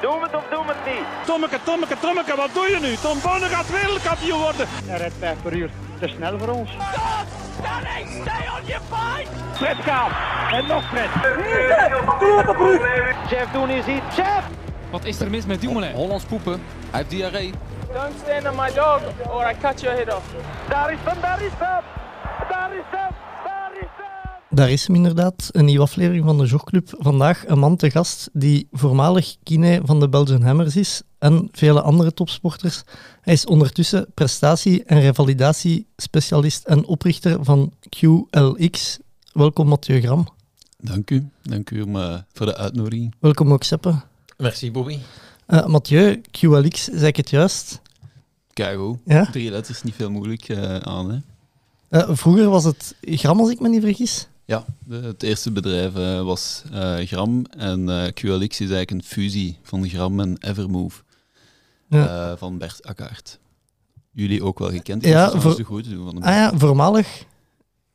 Doe het of doe het niet. Tommeke, Tommeke, Tommeke, wat doe je nu? Tom Bonne gaat wereldkampioen worden. Hij rijdt 5 per uur. Te snel voor ons. Fred gaat. En nog Fred. Chef, doen is iets. Chef! Wat is er mis met Dumoulin? Hollands poepen. Hij heeft diarree. Don't stand on my dog or I cut your head off. Daar is hem, daar is hem. Daar is hem, daar is hem. Daar is hem inderdaad, een nieuwe aflevering van de Jogclub. Vandaag een man te gast die voormalig kine van de Belgian Hammers is en vele andere topsporters. Hij is ondertussen prestatie- en revalidatiespecialist en oprichter van QLX. Welkom Mathieu Gram. Dank u. Dank u om, eh, voor de uitnodiging. Welkom ook Seppe. Merci Bobby. Eh, Mathieu, QLX, zei ik het juist? Kijk hoe. Ja? Drie letters, niet veel moeilijk eh, aan. Hè? Eh, vroeger was het Gram, als ik me niet vergis. Ja, de- het eerste bedrijf eh, was eh, Gram en eh, QLX is eigenlijk een fusie van Gram en Evermove Ja. eh, van Bert Akkaert. Jullie ook wel gekend. Ja, voor- groeten doen van de Ah ja, voormalig,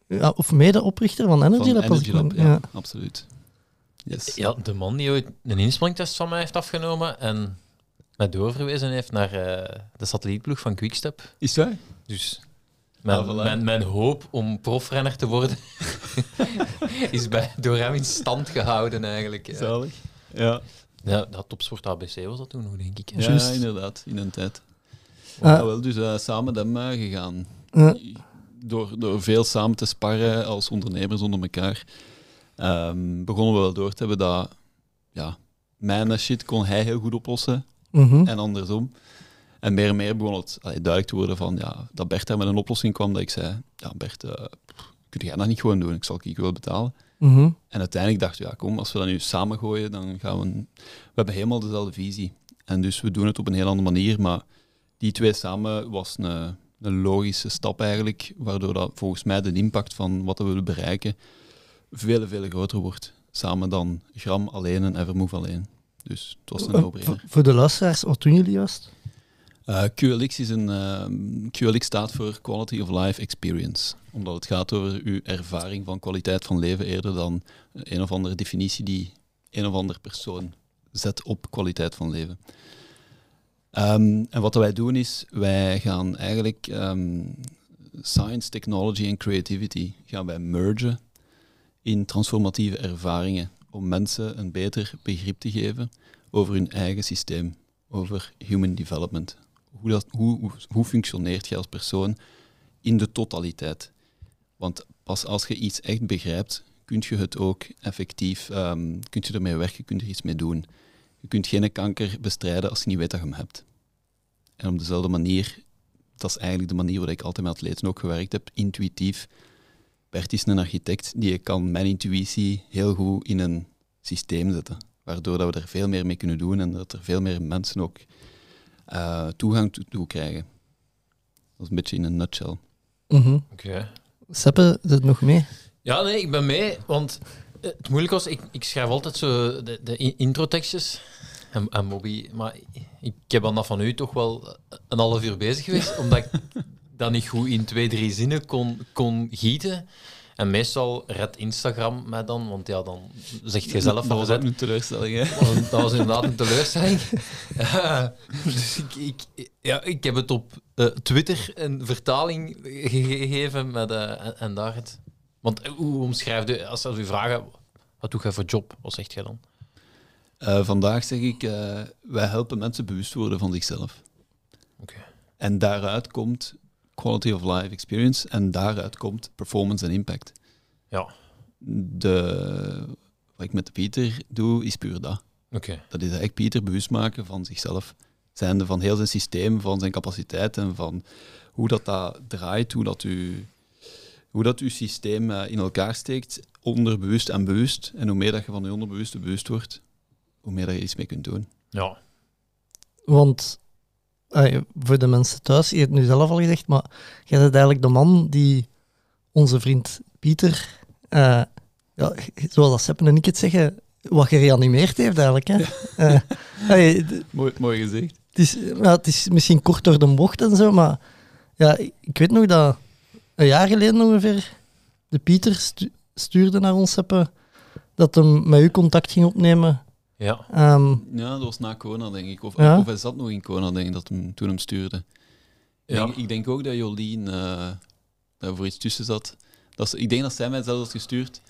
ja, of medeoprichter van Energy van Lab. ik Energy Lab, ja, ja. absoluut. Yes. Ja, de man die ooit een inspelingtest van mij heeft afgenomen en mij doorverwezen heeft naar eh, de satellietploeg van Quickstep. Is dat? Dus mijn, Ah, voilà. mijn, mijn hoop om profrenner te worden is bij, door hem in stand gehouden eigenlijk. Ja, Zalig. Ja. ja dat topsport ABC was dat toen nog, denk ik. Ja, inderdaad, in een tijd. Ah. Ja, wel, dus eh, samen met hem eh, gegaan. Door, door veel samen te sparren als ondernemers onder elkaar, ehm, begonnen we wel door te hebben dat ja, mijn shit kon hij heel goed oplossen Mhm. en andersom. En meer en meer begon het allee, duidelijk te worden van, ja, dat Bert daar met een oplossing kwam dat ik zei, ja Bert, eh, kun jij dat niet gewoon doen? Ik zal ik wel betalen. Mhm. En uiteindelijk dachten we, ja, kom, als we dat nu samen gooien, dan gaan we... een- We hebben helemaal dezelfde visie. En dus we doen het op een heel andere manier, maar die twee samen was een, een logische stap eigenlijk, waardoor dat volgens mij de impact van wat we willen bereiken veel, veel groter wordt. Samen dan Gram alleen en Evermove alleen. Dus het was een Eh, voor, voor de luisteraars, wat doen jullie juist? Eh, QLX, is een, ehm, QLX staat voor Quality of Life Experience. Omdat het gaat over uw ervaring van kwaliteit van leven eerder dan een of andere definitie die een of andere persoon zet op kwaliteit van leven. Ehm, en wat wij doen is, wij gaan eigenlijk ehm, science, technology en creativity gaan wij mergen in transformatieve ervaringen om mensen een beter begrip te geven over hun eigen systeem, over human development. Hoe, dat, hoe, hoe, functioneert je als persoon in de totaliteit? Want pas als je iets echt begrijpt, kun je het ook effectief, kun je ermee werken, kun je er iets mee doen. Je kunt geen kanker bestrijden als je niet weet dat je hem hebt. En op dezelfde manier, dat is eigenlijk de manier waarop ik altijd met atleten ook gewerkt heb, intuïtief. Bert is een architect die kan mijn intuïtie heel goed in een systeem zetten. Waardoor dat we er veel meer mee kunnen doen en dat er veel meer mensen ook eh, toegang toe, toe krijgen. Dat is een beetje in een nutshell. Mhm. Oké. Seppe, zit nog mee? Ja, nee, ik ben mee, want eh, het moeilijk was, ik, ik schrijf altijd zo de, de in- introtekstjes en, en Bobby, maar ik heb aan dat van u toch wel een half uur bezig geweest, omdat ik dat niet goed in twee, drie zinnen kon, kon gieten. En meestal redt Instagram mij dan, want ja, dan zegt je zelf dat van was een teleurstelling. Hè? Want dat was inderdaad een teleurstelling. Ja, dus ik, ik, ja, ik heb het op eh, Twitter een vertaling ge- gegeven met, eh, en, en daar het. Want eh, hoe omschrijf je, als ze u vragen, wat doe jij voor job? Wat zegt jij dan? Vandaag zeg ik, wij helpen mensen bewust worden van zichzelf. Oké. En daaruit komt quality of life experience en daaruit komt performance en impact. Ja, De, wat ik met Pieter doe, is puur dat. oké. Dat is eigenlijk Pieter bewust maken van zichzelf. Zijnde van heel zijn systeem, van zijn capaciteit en van hoe dat, dat draait, hoe dat, u, hoe dat uw systeem eh, in elkaar steekt, onderbewust en bewust. En hoe meer dat je van je onderbewuste bewust wordt, hoe meer dat je iets mee kunt doen. Ja. Want voor de mensen thuis, je hebt het nu zelf al gezegd, maar jij bent eigenlijk de man die onze vriend Pieter, eh, ja, zoals dat Seppen en ik het zeggen, wat gereanimeerd heeft eigenlijk. Hè? Eh, Mooi, mooi gezegd. het, is, ja, het is misschien kort door de bocht en zo, maar ja, ik, ik weet nog dat een jaar geleden ongeveer de Pieter stu- stuurde naar ons Seppen dat hem met u contact ging opnemen Ja. Ehm, Ja, dat was na Kona, denk ik. Of, Ja? of hij zat nog in Kona, denk ik, dat hem, toen hem stuurde. Ik, Ja. denk, ik denk ook dat Jolien eh, daar voor iets tussen zat. Dat ze, ik denk dat zij mij zelf had gestuurd.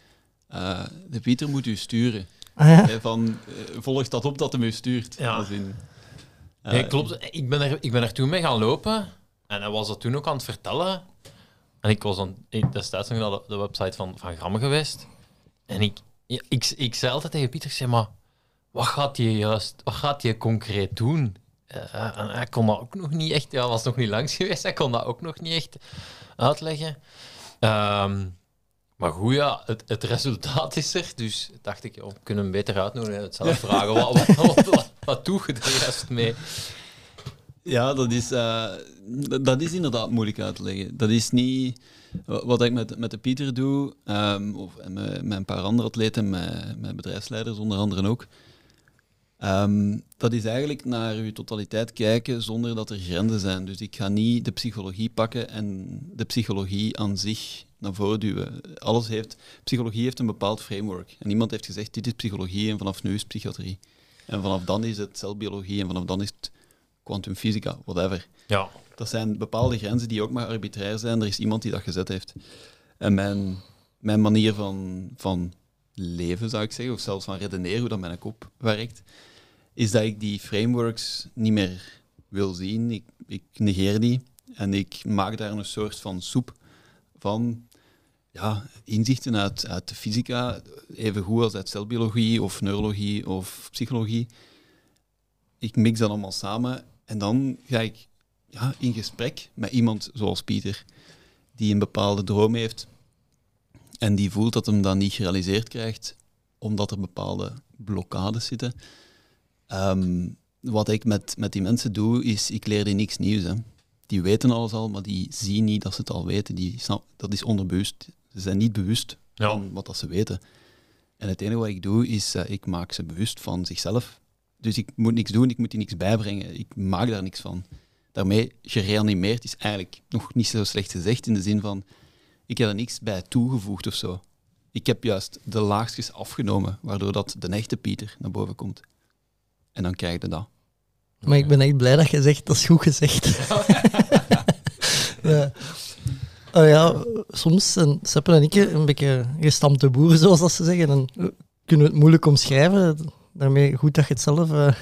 eh, de Pieter moet u sturen. ah ja. Van, eh, volg dat op dat hem u stuurt. Ja. Als in, Nee, klopt. Ik ben, er, ik ben er toen mee gaan lopen en hij was dat toen ook aan het vertellen. En ik was dan ik- destijds nog naar de, de website van, van Gramme geweest. En ik, ja, ik, ik zei altijd tegen Pieter, ik zei, maar wat gaat je juist, wat gaat je concreet doen? En hij kon dat ook nog niet echt, ja, was nog niet langs geweest, hij kon dat ook nog niet echt uitleggen. Ehm, maar goed, ja, het, het resultaat is er. Dus dacht ik, we kunnen hem beter uitnodigen. Het zelf vragen, wat, wat, wat, wat, wat doe je er juist mee? Ja, dat is, eh, dat- is inderdaad moeilijk uit te leggen. Dat is niet wa- wat ik met, met de Pieter doe, ehm, of met, met een paar andere atleten, met, met bedrijfsleiders onder andere ook. Ehm, dat is eigenlijk naar uw totaliteit kijken zonder dat er grenzen zijn. Dus ik ga niet de psychologie pakken en de psychologie aan zich naar voren duwen. Alles heeft, psychologie heeft een bepaald framework. En iemand heeft gezegd, dit is psychologie en vanaf nu is psychiatrie. En vanaf dan is het celbiologie en vanaf dan is het kwantumfysica, whatever. Ja, Dat zijn bepaalde grenzen die ook maar arbitrair zijn. Er is iemand die dat gezet heeft. En mijn, mijn manier van, van leven, zou ik zeggen, of zelfs van redeneren, hoe dat mijn kop werkt, is dat ik die frameworks niet meer wil zien. Ik, ik negeer die en ik maak daar een soort van soep van ja, inzichten uit, de fysica, even goed als uit celbiologie of neurologie of psychologie. Ik mix dat allemaal samen en dan ga ik ja, in gesprek met iemand zoals Pieter, die een bepaalde droom heeft en die voelt dat hem dat niet gerealiseerd krijgt, omdat er bepaalde blokkades zitten. Ehm, wat ik met, met die mensen doe, is ik leer die niks nieuws. Hè. Die weten alles al, maar die zien niet dat ze het al weten. Die snap, dat is onderbewust. Ze zijn niet bewust Ja. van wat dat ze weten. En het enige wat ik doe, is uh, ik maak ze bewust van zichzelf. Dus ik moet niks doen, ik moet die niks bijbrengen. Ik maak daar niks van. Daarmee gereanimeerd is eigenlijk nog niet zo slecht gezegd in de zin van ik heb er niks bij toegevoegd of zo. Ik heb juist de laagjes afgenomen, waardoor dat de echte Pieter naar boven komt. En dan krijg je dat. Maar ik ben echt blij dat je zegt, dat is goed gezegd. ja. Oh ja, soms zijn Seppen en ik een beetje gestampte boeren, zoals dat ze zeggen. En kunnen we het moeilijk omschrijven. Daarmee goed dat je het zelf uh,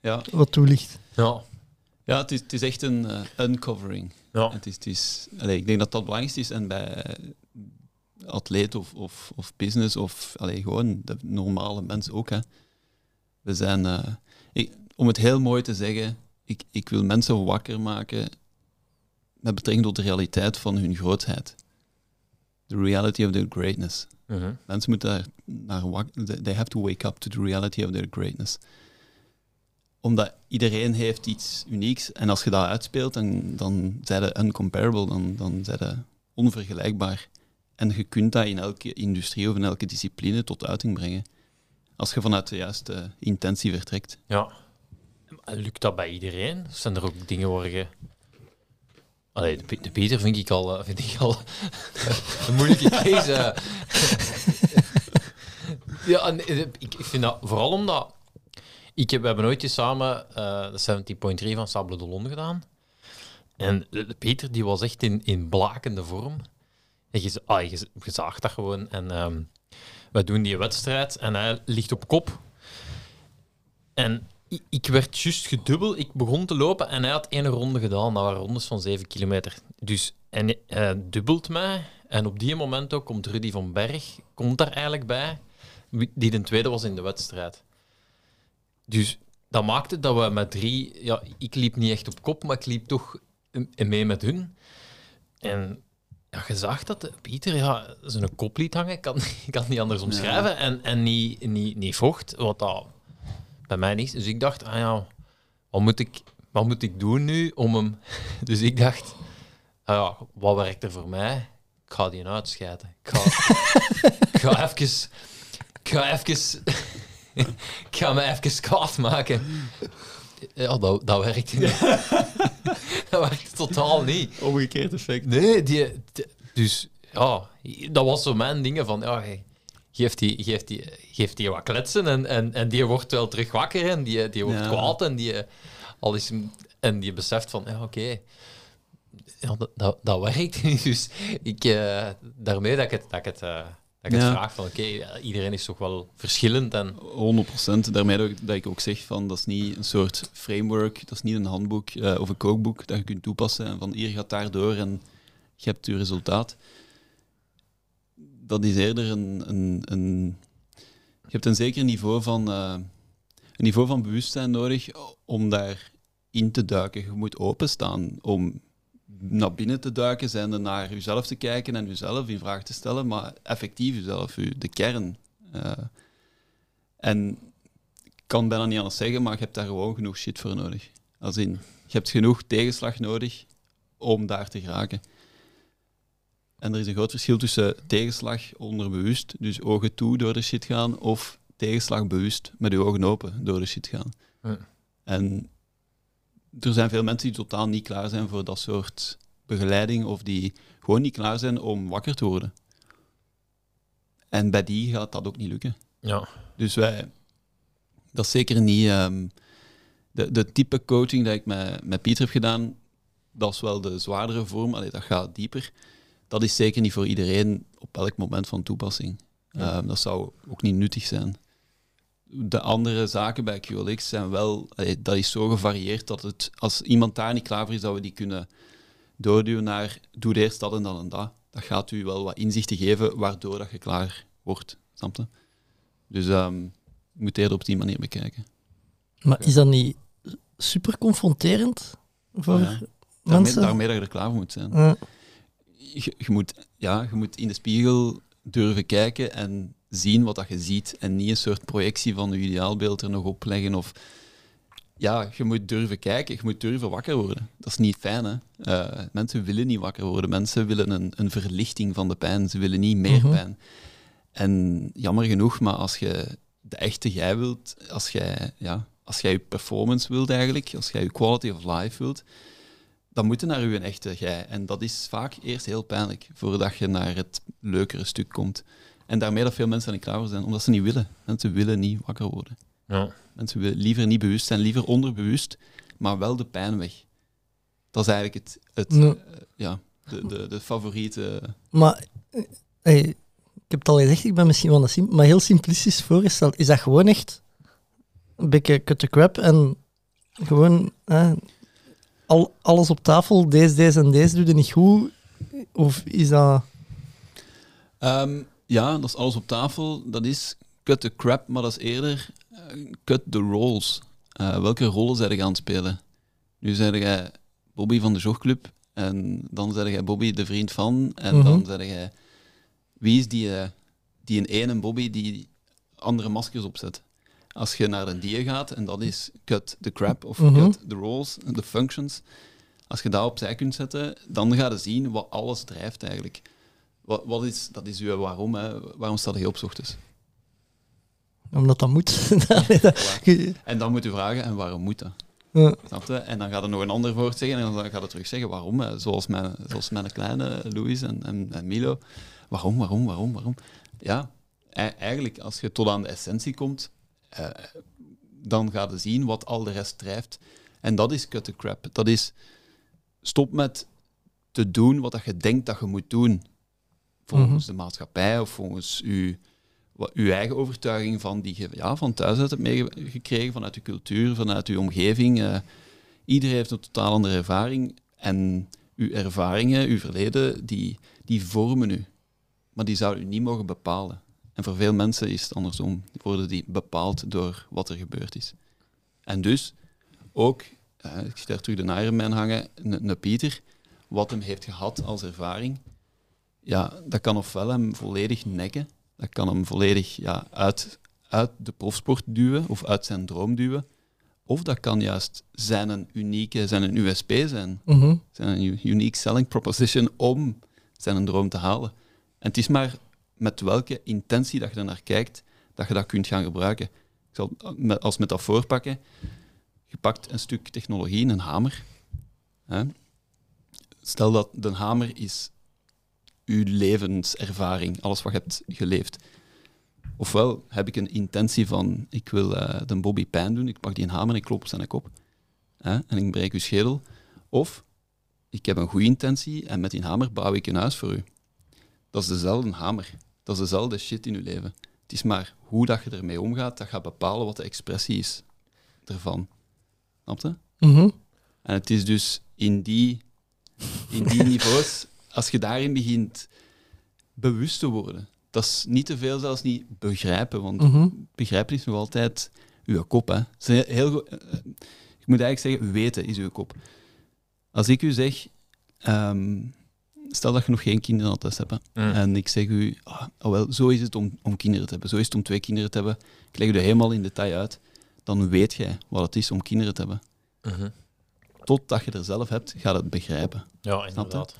ja. wat toelicht. Ja. Ja, het is, het is echt een uh, uncovering. Ja. Het is, het is, allez, ik denk dat dat het belangrijkste is. En bij atleet of, of, of business of allez, gewoon de normale mensen ook. Hè. We zijn, uh, ik, om het heel mooi te zeggen, ik, ik wil mensen wakker maken met betrekking tot de realiteit van hun grootheid. The reality of their greatness. Uh -huh. Mensen moeten daar naar wakker... They have to wake up to the reality of their greatness. Omdat iedereen heeft iets unieks. En als je dat uitspeelt, dan, dan zijn ze uncomparable. Dan, dan zijn ze onvergelijkbaar. En je kunt dat in elke industrie of in elke discipline tot uiting brengen. Als je vanuit de juiste intentie vertrekt. Ja. Lukt dat bij iedereen? Zijn er ook dingen waar je... Allee, de, de Peter vind ik al, vind ik al een moeilijke keuze. ja, en, ik, ik vind dat vooral omdat... Ik heb, we hebben ooit samen uh, de 70.3 van Sable d'Olonne gedaan. En de, de, Peter die was echt in, in blakende vorm. En je, ah, je, je dat gewoon. En we doen die wedstrijd en hij ligt op kop. En ik, werd juist gedubbeld. Ik begon te lopen en hij had één ronde gedaan. Dat waren rondes van 7 kilometer. Dus en hij dubbelt mij. En op die moment ook komt Rudy van Berg. Komt daar eigenlijk bij. Die de tweede was in de wedstrijd. Dus dat maakte dat we met drie... Ja, ik liep niet echt op kop, maar ik liep toch mee met hun. En ja, je zag dat Pieter ja, zijn kop liet hangen. Ik kan, ik kan het niet anders omschrijven. Ja. En, en niet, niet, niet vocht, wat dat bij mij niet. Dus ik dacht, ah ja, wat moet ik, wat moet ik doen nu om hem... Dus ik dacht, ah ja, wat werkt er voor mij? Ik ga die uitscheiden. Ik ga, ik ga even... Ik ga even... ik ga me even kwaad maken. Ja, dat, dat werkte niet. dat werkte totaal niet. Omgekeerd effect. Nee, die, die, dus ja, dat was zo mijn dingen van, ja, geeft die, geeft die, geeft die wat kletsen en, en, en die wordt wel terug wakker en die, die wordt Ja. kwaad en die, al is, en die beseft van, ja, oké, ja, dat, dat, dat werkt niet. Dus ik, eh, daarmee dat ik het, dat ik het, eh, dat ik het Ja. vraag van, oké, iedereen is toch wel verschillend en 100%. Daarmee dat ik, dat ik ook zeg van dat is niet een soort framework, dat is niet een handboek eh, of een kookboek dat je kunt toepassen en van hier gaat daar door en je hebt je resultaat. Dat is eerder een, een, een je hebt een zeker niveau van eh, een niveau van bewustzijn nodig om daar in te duiken. Je moet openstaan om naar binnen te duiken, zijn naar jezelf te kijken en jezelf in vraag te stellen, maar effectief jezelf, je- de kern. eh, en ik kan bijna niet anders zeggen, maar je hebt daar gewoon genoeg shit voor nodig. Als in, je hebt genoeg tegenslag nodig om daar te geraken. En er is een groot verschil tussen tegenslag onderbewust, dus ogen toe door de shit gaan, of tegenslag bewust met je ogen open door de shit gaan. Ja. En er zijn veel mensen die totaal niet klaar zijn voor dat soort begeleiding, of die gewoon niet klaar zijn om wakker te worden. En bij die gaat dat ook niet lukken. ja. Dus wij, dat is zeker niet ehm, de, de type coaching dat ik met, met Pieter heb gedaan. Dat is wel de zwaardere vorm, allee, dat gaat dieper. Dat is zeker niet voor iedereen op elk moment van toepassing. Ehm, dat zou ook niet nuttig zijn. De andere zaken bij QLX zijn wel, dat is zo gevarieerd dat het, als iemand daar niet klaar voor is, dat we die kunnen doorduwen naar doe eerst dat en dan en dat. Dat gaat u wel wat inzichten geven waardoor dat je klaar wordt. Snap je? Dus ehm, je moet eerder op die manier bekijken. Maar is dat niet super confronterend voor Ja. Daarmee, mensen? daarmee dat je er klaar voor moet zijn. Ja. Je, je moet, ja, je moet in de spiegel durven kijken en zien wat dat je ziet. En niet een soort projectie van je ideaalbeeld er nog op leggen. Of, ja, je moet durven kijken, je moet durven wakker worden. Dat is niet fijn, hè. Eh, mensen willen niet wakker worden. Mensen willen een, een verlichting van de pijn. Ze willen niet meer Mhm. pijn. En jammer genoeg, maar als je de echte jij wilt, als jij, ja, als jij je performance wilt eigenlijk, als jij je quality of life wilt, dan moet je naar je echte jij. En dat is vaak eerst heel pijnlijk, voordat je naar het leukere stuk komt. En daarmee dat veel mensen er niet klaar voor zijn, omdat ze niet willen. Mensen willen niet wakker worden. Ja. Mensen willen liever niet bewust zijn, liever onderbewust, maar wel de pijn weg. Dat is eigenlijk het, het Ja. eh, ja, de, de, de favoriete... Maar eh, hey, ik heb het al gezegd, ik ben misschien wel een maar heel simplistisch voorgesteld. Is dat gewoon echt een beetje cut the crap en gewoon eh, al, alles op tafel, deze, deze en deze doe je niet goed? Of is dat... Ehm, ja, dat is alles op tafel. Dat is cut the crap, maar dat is eerder eh, cut the roles. Eh, welke rollen zijn je aan het spelen? Nu zeg jij Bobby van de Jogclub en dan zeg jij Bobby de vriend van en Mhm. dan zeg jij wie is die, eh, die een ene Bobby die andere maskers opzet? Als je naar een die gaat en dat is cut the crap of Mhm. cut the roles, the functions. Als je dat opzij kunt zetten, dan ga je zien wat alles drijft eigenlijk. Wat, wat is, dat is uw waarom. Hè. Waarom sta je op ochtends? Omdat dat moet. En dan moet je vragen, en waarom moet dat? ja. Snap je? En dan gaat er nog een ander woord zeggen en dan gaat het terug zeggen waarom. Hè. Zoals, mijn, zoals mijn kleine Louis en, en, en Milo. Waarom, waarom, waarom, waarom? Ja, e- eigenlijk als je tot aan de essentie komt, eh, dan ga je zien wat al de rest drijft. En dat is cut the crap. Dat is stop met te doen wat dat je denkt dat je moet doen. Volgens de maatschappij of volgens wat, uw eigen overtuiging van die je ja, van thuis uit hebt meegekregen, vanuit je cultuur, vanuit je omgeving. eh, iedereen heeft een totaal andere ervaring. En uw ervaringen, uw verleden, die, die vormen u. Maar die zouden u niet mogen bepalen. En voor veel mensen is het andersom. Worden die bepaald door wat er gebeurd is. En dus ook, eh, ik zie daar terug de Ironman hangen, een Pieter, wat hem heeft gehad als ervaring, ja, dat kan ofwel hem volledig nekken, dat kan hem volledig ja, uit, uit de profsport duwen of uit zijn droom duwen, of dat kan juist zijn een unieke, zijn een USP zijn, Mhm. zijn een unique selling proposition om zijn droom te halen. En het is maar met welke intentie dat je er naar kijkt, dat je dat kunt gaan gebruiken. Ik zal het met- als metafoor pakken. Je pakt een stuk technologie, een hamer. Hè. Stel dat de hamer is uw levenservaring, alles wat je hebt geleefd. Ofwel heb ik een intentie van, ik wil eh, de Bobby pijn doen, ik pak die een hamer en ik klop op zijn kop. Hè, en ik breek uw schedel. Of, ik heb een goede intentie en met die hamer bouw ik een huis voor u. Dat is dezelfde hamer. Dat is dezelfde shit in uw leven. Het is maar hoe dat je ermee omgaat, dat gaat bepalen wat de expressie is ervan. Snap je? Mhm. En het is dus in die, in die niveaus, als je daarin begint bewust te worden, dat is niet te veel, zelfs niet begrijpen, want Mhm. begrijpen is nog altijd uw kop. Hè. Heel, eh, eh, ik moet eigenlijk zeggen, weten is uw kop. Als ik u zeg, ehm, stel dat je nog geen kinderen had hebt, Mm. en ik zeg u, ah, oh wel, zo is het om, om kinderen te hebben, zo is het om twee kinderen te hebben, ik leg u dat helemaal in detail uit, dan weet jij wat het is om kinderen te hebben. Mhm. Totdat je er zelf hebt, gaat het begrijpen. Ja, je? inderdaad.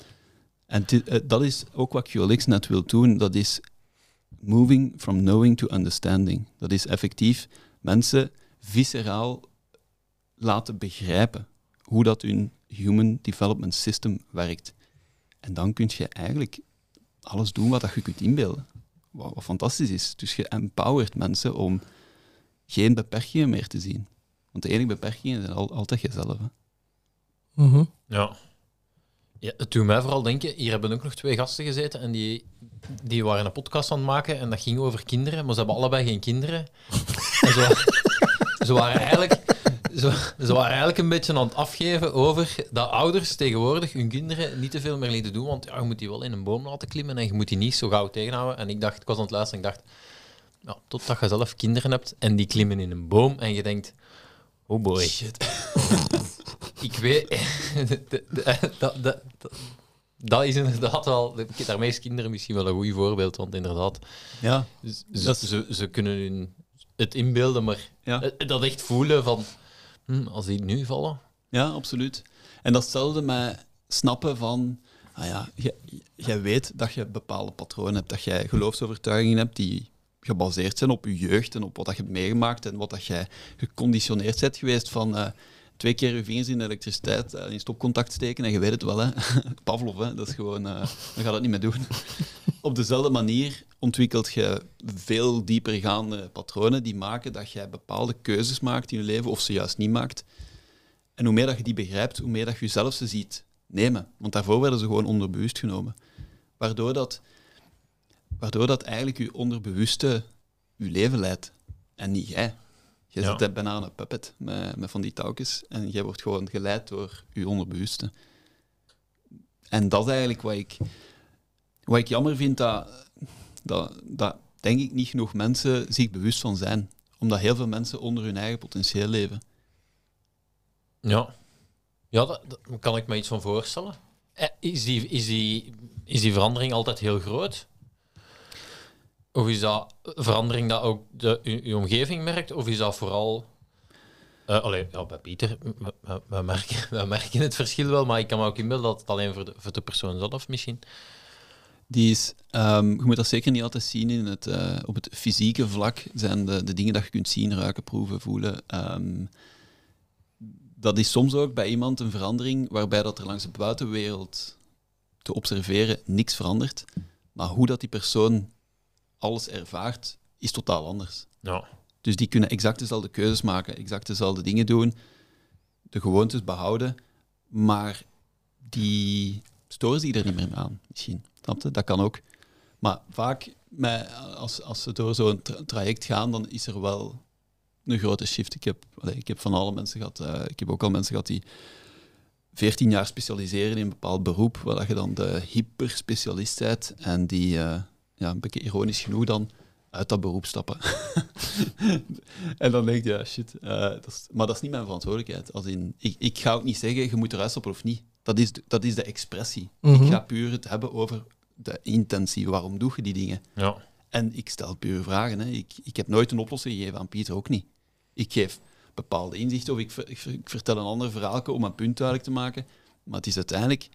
En eh, dat is ook wat QLX net wil doen. Dat is moving from knowing to understanding. Dat is effectief mensen visceraal laten begrijpen hoe dat hun human development system werkt. En dan kun je eigenlijk alles doen wat dat je kunt inbeelden. Wat, wat fantastisch is. Dus je empowert mensen om geen beperkingen meer te zien. Want de enige beperkingen zijn al, altijd jezelf. Hè. Mhm. Ja. Ja. Het doet mij vooral denken, hier hebben ook nog twee gasten gezeten en die, die waren een podcast aan het maken en dat ging over kinderen, maar ze hebben allebei geen kinderen. En ze, waren eigenlijk, ze, waren eigenlijk een beetje aan het afgeven over dat ouders tegenwoordig hun kinderen niet te veel meer lieten doen, want ja, je moet die wel in een boom laten klimmen en je moet die niet zo gauw tegenhouden. En ik dacht, ik was aan het luisteren en ik dacht, totdat je zelf kinderen hebt en die klimmen in een boom en je denkt, oh boy. Ik weet... dat, dat, dat, dat is inderdaad wel... Daarmee is kinderen misschien wel een goed voorbeeld, want inderdaad, Ja, ze, ze, ze kunnen hun het inbeelden, maar ja. dat echt voelen van... hm, als die nu vallen... Ja, absoluut. En datzelfde met snappen van, ah ja, jij- jij weet dat je bepaalde patronen hebt, dat jij geloofsovertuigingen hebt die gebaseerd zijn op je jeugd en op wat dat je hebt meegemaakt en wat dat jij geconditioneerd bent geweest van eh, twee keer je vingers in de elektriciteit eh, in stopcontact steken en je weet het wel, hè. Pavlov, hè. dat is gewoon, eh dan gaat het niet meer doen. op dezelfde manier ontwikkelt je veel diepergaande patronen die maken dat jij bepaalde keuzes maakt in je leven of ze juist niet maakt. En hoe meer dat je die begrijpt, hoe meer dat je zelf ze ziet nemen. Want daarvoor werden ze gewoon onderbewust genomen. Waardoor dat, waardoor dat eigenlijk je onderbewuste je leven leidt. En niet jij. Je Ja. zit bijna aan een puppet met, met van die touwtjes. En jij wordt gewoon geleid door je onderbewuste. En dat is eigenlijk wat ik, wat ik jammer vind, dat, dat, dat denk ik niet genoeg mensen zich bewust van zijn. Omdat heel veel mensen onder hun eigen potentieel leven. Ja, ja daar daar kan ik me iets van voorstellen. Eh, Is die, is, die, is die verandering altijd heel groot? Of is dat verandering dat ook de, uw omgeving merkt? Of is dat vooral... allee, ja, bij Pieter, we merken, we merken het verschil wel, maar ik kan me ook inbeelden dat het alleen voor de, voor de persoon zelf misschien... Die is, ehm, je moet dat zeker niet altijd zien in het, eh, op het fysieke vlak. Zijn de, de dingen dat je kunt zien, ruiken, proeven, voelen. ehm, dat is soms ook bij iemand een verandering waarbij dat er langs de buitenwereld te observeren niks verandert. Maar hoe dat die persoon alles ervaart, is totaal anders. Ja, Dus die kunnen exact dezelfde keuzes maken, exact dezelfde dingen doen, de gewoontes behouden, maar die storen zich er niet meer aan, misschien. Snap? Dat kan ook. Maar vaak, als, als ze door zo'n tra- traject gaan, dan is er wel een grote shift. Ik heb, ik heb van alle mensen gehad, eh, ik heb ook al mensen gehad die 14 jaar specialiseren in een bepaald beroep, waar je dan de hyperspecialist bent en die, eh, ja, een beetje ironisch genoeg dan, uit dat beroep stappen. en dan denk je, ja, shit. eh, dat is, maar dat is niet mijn verantwoordelijkheid. Als in, ik, ik ga ook niet zeggen, je moet eruit stappen of niet. Dat is de, dat is de expressie. Mhm. Ik ga puur het hebben over de intentie. Waarom doe je die dingen? ja. En ik stel puur vragen. Hè. Ik, ik heb nooit een oplossing gegeven aan Pieter, ook niet. Ik geef bepaalde inzichten of ik, ver- ik, ver- ik vertel een ander verhaal om een punt duidelijk te maken. Maar het is uiteindelijk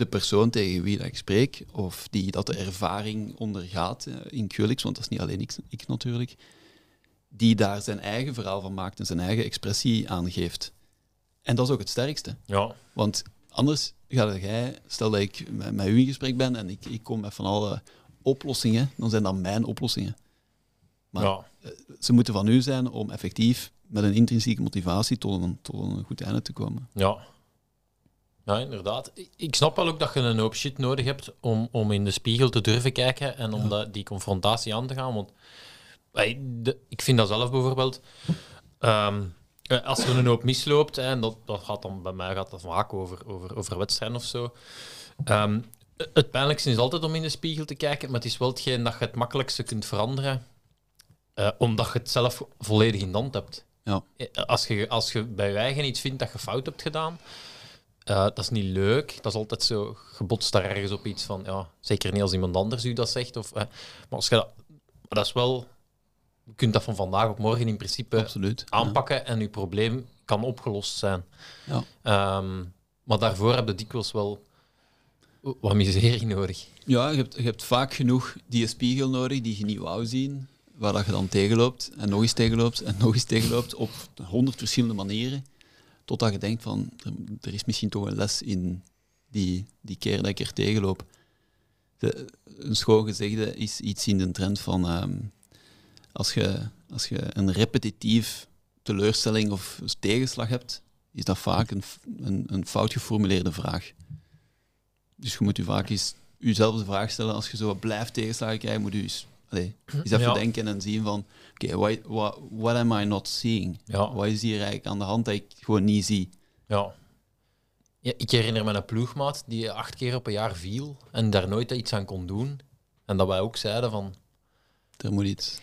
de persoon tegen wie dat ik spreek, of die dat de ervaring ondergaat eh, in QLX, want dat is niet alleen ik, ik natuurlijk, die daar zijn eigen verhaal van maakt en zijn eigen expressie aangeeft. En dat is ook het sterkste. ja. Want anders ga jij, stel dat ik met, met u in gesprek ben en ik, ik kom met van alle oplossingen, dan zijn dat mijn oplossingen. Maar ja. ze moeten van u zijn om effectief met een intrinsieke motivatie tot een, tot een goed einde te komen. Ja. Ja, inderdaad. Ik- snap wel ook dat je een hoop shit nodig hebt om, om in de spiegel te durven kijken en om dat, die confrontatie aan te gaan. Want de- ik vind dat zelf bijvoorbeeld. ehm, eh, als er een hoop misloopt, hè, en dat, dat gaat dan bij mij gaat dat vaak over, over, over wedstrijden of zo. ehm, het pijnlijkste is altijd om in de spiegel te kijken, maar het is wel hetgeen dat je het makkelijkste kunt veranderen, eh, omdat je het zelf volledig in de hand hebt. Ja. Eh, Als je, als je bij je eigen iets vindt dat je fout hebt gedaan, eh, dat is niet leuk. Dat is altijd zo gebotst daar ergens op iets van, ja, zeker niet als iemand anders u dat zegt. Of, maar als je dat, dat is wel, je kunt dat van vandaag op morgen in principe Absoluut. ja. aanpakken en je probleem kan opgelost zijn. Ja. Ehm, maar daarvoor heb je dikwijls wel wat miserie nodig. Ja, je hebt, je hebt vaak genoeg die spiegel nodig die je niet wou zien, waar dat je dan tegenloopt en nog eens tegenloopt en nog eens tegenloopt op honderd verschillende manieren, totdat je denkt van, er, is misschien toch een les in die, die keer dat ik er tegenloop. De, een schoon gezegde is iets in de trend van ehm, als, je, als je een repetitief teleurstelling of tegenslag hebt, is dat vaak een, een, een fout geformuleerde vraag. Dus je moet je vaak eens jezelf de vraag stellen, als je zo blijft tegenslagen krijgen, moet je eens, allee, eens even Ja. denken en zien van, oké, what, what, what am I not seeing? Ja. Wat is hier eigenlijk aan de hand dat ik gewoon niet zie? Ja. ja. Ik herinner me een ploegmaat die acht keer op een jaar viel en daar nooit iets aan kon doen. En dat wij ook zeiden van, Er moet iets...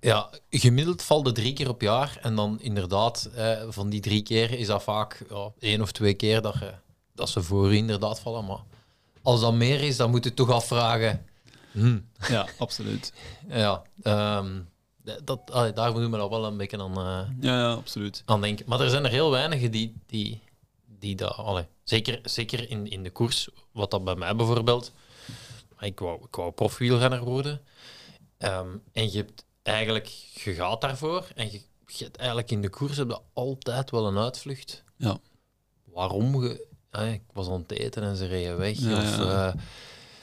Ja, gemiddeld valt het drie keer op jaar. En dan inderdaad, eh, van die drie keer is dat vaak ja, één of twee keer dat, je, dat ze voor u inderdaad vallen. Maar als dat meer is, dan moet je toch afvragen. Hm, Ja, absoluut. ja, d- dat, allee, daar moeten we dan wel een beetje aan, eh, Ja, ja, absoluut. aan denken. Maar er zijn er heel weinigen die, die, die dat... Allee, zeker zeker in, in de koers, wat dat bij mij bijvoorbeeld... Ik wou, ik wou profwielrenner worden. Ehm, en je hebt eigenlijk... Je gaat daarvoor en je, je hebt eigenlijk in de koers heb je altijd wel een uitvlucht. Ja. Waarom? Je, eh, ik was aan het eten en ze reden weg. Ja, of, ja.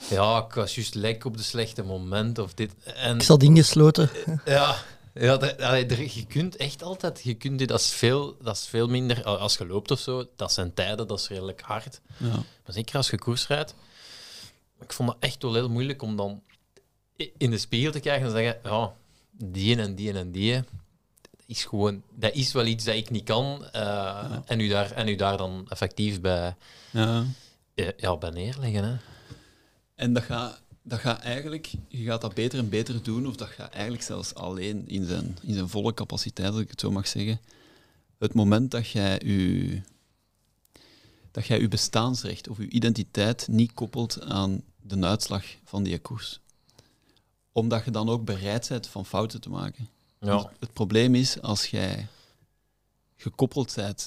Ja, ik was juist lek op de slechte moment. Of dit. En, Ik zat ingesloten. ja, ja dat, je kunt echt altijd, je kunt dit, dat, is veel, dat is veel minder, als je loopt of zo, dat zijn tijden, dat is redelijk hard. Ja. Maar zeker als je koers rijdt, ik vond het echt wel heel moeilijk om dan in de spiegel te kijken en te zeggen, ja, die en die en die, dat is gewoon, dat is wel iets dat ik niet kan, eh, en, u daar, en u daar dan effectief bij, ja. eh, ja, bij neerleggen. Hè. En dat gaat, dat gaat eigenlijk, je gaat dat beter en beter doen, of dat gaat eigenlijk zelfs alleen in zijn, in zijn volle capaciteit, als ik het zo mag zeggen. Het moment dat jij je, dat jij je bestaansrecht of je identiteit niet koppelt aan de uitslag van die koers. Omdat je dan ook bereid bent van fouten te maken. Ja, Het probleem is als jij gekoppeld bent,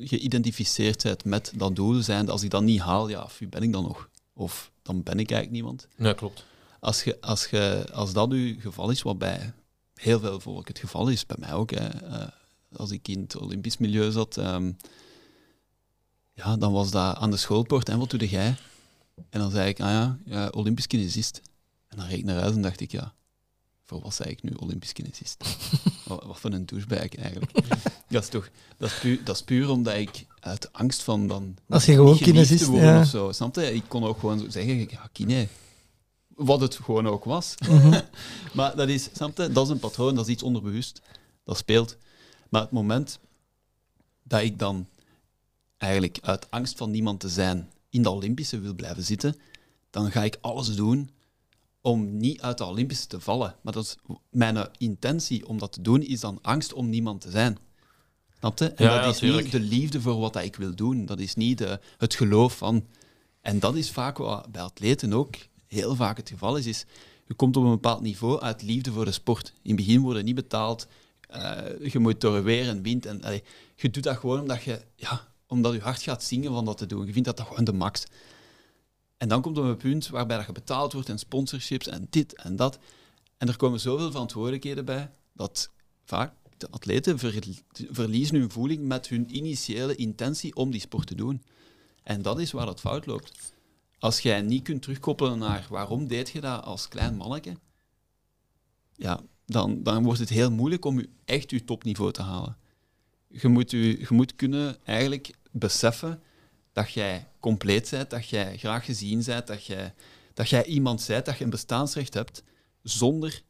geïdentificeerd bent met dat doel, zijn als ik dat niet haal, ja, wie ben ik dan nog? Of dan ben ik eigenlijk niemand. nee, klopt. Als, je, als, je, als dat uw geval is, wat bij heel veel volk het geval is, bij mij ook, hè, eh, als ik in het Olympisch milieu zat, ehm, ja, dan was dat aan de schoolpoort, en wat doe jij? En dan zei ik, ah ja, ja Olympisch kinesist. En dan reed ik naar huis en dacht ik, ja, voor wat zei ik nu, Olympisch kinesist? wat, wat voor een douchebag eigenlijk. dat is toch, dat is, puur, dat is puur omdat ik uit angst van dan Als je gewoon niet geliefd te kinesist, worden ja. of zo, snap je? Ik kon ook gewoon zo zeggen, ja, kine. Wat het gewoon ook was. Mhm. maar dat is, snap je? Dat is een patroon, dat is iets onderbewust. Dat speelt. Maar het moment dat ik dan eigenlijk uit angst van niemand te zijn in de Olympische wil blijven zitten, dan ga ik alles doen om niet uit de Olympische te vallen. Maar dat is, mijn intentie om dat te doen is dan angst om niemand te zijn. Snap je? En Ja, dat ja, is tuurlijk. niet de liefde voor wat ik wil doen. Dat is niet de, het geloof van. En dat is vaak wat bij atleten ook heel vaak het geval is. is je komt op een bepaald niveau uit liefde voor de sport. In het begin worden niet betaald. eh, je moet door weer en wind. En, je doet dat gewoon omdat je, ja, omdat je hart gaat zingen van dat te doen. Je vindt dat, dat gewoon de max. En dan komt er een punt waarbij dat je betaald wordt en sponsorships en dit en dat. En er komen zoveel verantwoordelijkheden bij dat vaak de atleten ver- verliezen hun voeling met hun initiële intentie om die sport te doen. En dat is waar het fout loopt. Als jij niet kunt terugkoppelen naar waarom deed je dat als klein manneke, ja, dan, dan wordt het heel moeilijk om echt uw topniveau te halen. Je moet, u, je moet kunnen eigenlijk beseffen dat jij compleet bent, dat jij graag gezien bent, dat jij, dat jij iemand bent, dat je een bestaansrecht hebt, zonder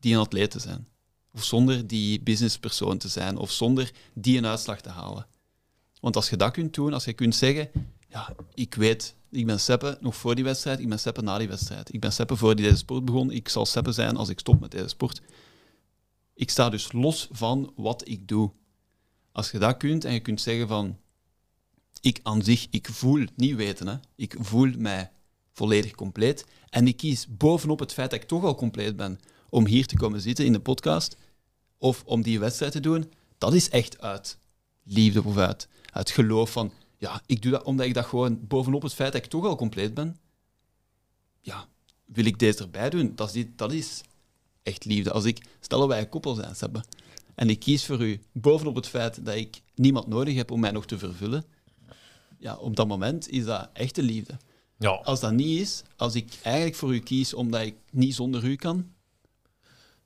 die een atleet te zijn. Of zonder die businesspersoon te zijn, of zonder die een uitslag te halen. Want als je dat kunt doen, als je kunt zeggen, ja, ik weet, ik ben Seppe nog voor die wedstrijd, ik ben Seppe na die wedstrijd. Ik ben Seppe voor die deze sport begon, ik zal Seppe zijn als ik stop met deze sport. Ik sta dus los van wat ik doe. Als je dat kunt en je kunt zeggen van, ik aan zich, ik voel, niet weten, hè, ik voel mij volledig compleet. En ik kies bovenop het feit dat ik toch al compleet ben om hier te komen zitten in de podcast of om die wedstrijd te doen. Dat is echt uit liefde of uit, uit geloof van, ja, ik doe dat omdat ik dat gewoon bovenop het feit dat ik toch al compleet ben. Ja, wil ik deze erbij doen? Dat is, echt liefde. Als ik, stel dat wij een koppel zijn, hebben en ik kies voor u bovenop het feit dat ik niemand nodig heb om mij nog te vervullen, ja, op dat moment is dat echte liefde. Ja, Als dat niet is, als ik eigenlijk voor u kies omdat ik niet zonder u kan,